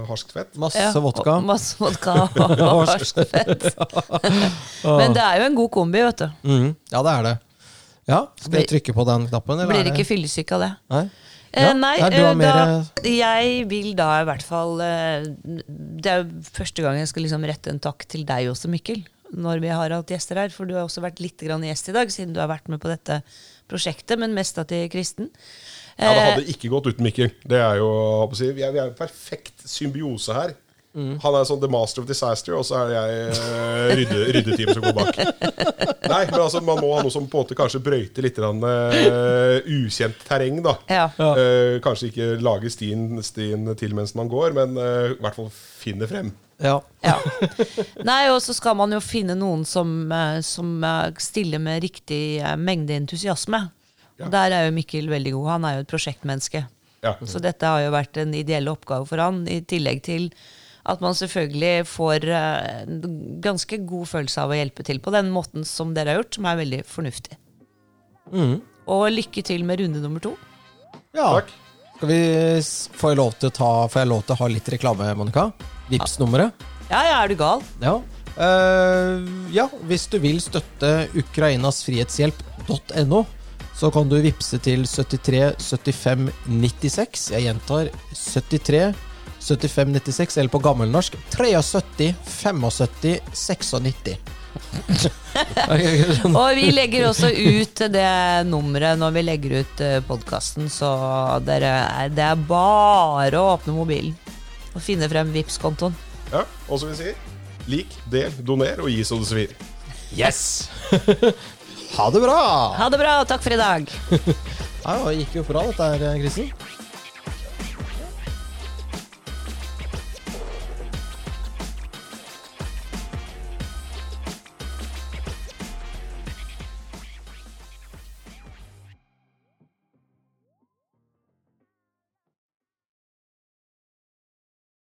harskt fett. Masse Ja, vodka. og Masse vodka og harskt fett. Men det er jo en god kombi, vet du. Mm, Ja, det er det. Ja, Skal jeg trykke på den knappen? eller Blir det- ikke fyllesyk av det. Nei? Eh, Ja, nei, eh, mer- da, jeg vil da i hvert fall eh, Det er jo første gang jeg skal liksom rette en takk til deg også, Mikkel. Når vi har hatt gjester her. For du har også vært litt grann gjest i dag, siden du har vært med på dette prosjektet. Men mest da til Kristen. Ja, Det Eh, hadde ikke gått uten Mikkel. Det er jo, jeg vi er, vi er en perfekt symbiose her. Mm. Han er sånn the master of disaster, og så er jeg eh, rydde, ryddeteamet som går bak. Nei, men altså, Man må ha noe som på en måte kanskje brøyter litt grann, eh, ukjent terreng. da Ja. Uh, kanskje ikke lage stien, stien til mens man går, men uh, i hvert fall finne frem. Ja. Ja. Nei, og så skal man jo finne noen som, som stiller med riktig mengde entusiasme. Ja. Og Der er jo Mikkel veldig god. Han er jo et prosjektmenneske. Ja. Så dette har jo vært en ideell oppgave for han, i tillegg til at man selvfølgelig får eh, en ganske god følelse av å hjelpe til på den måten som dere har gjort, som er veldig fornuftig. Mm. Og lykke til med runde nummer to. ja. Takk. Skal vi Får jeg lov til å ta Får jeg lov til å ha litt reklame, Monica? Vips nummeret Ja, ja, er du gal? Ja. Uh, ja, hvis du vil støtte Ukrainas frihetshjelp.no, så kan du vippse til 73 75 96. Jeg gjentar 73 75 96, eller på gammelnorsk 73 75 96. Og vi legger også ut det nummeret når vi legger ut podkasten, så dere er, det er bare å åpne mobilen og finne frem vips kontoen Ja, og som vi sier, Lik, del, doner og gi så det svir. Yes! ha det bra! Ha det bra, takk for i dag. Ja, det gikk jo bra dette her, Kristen.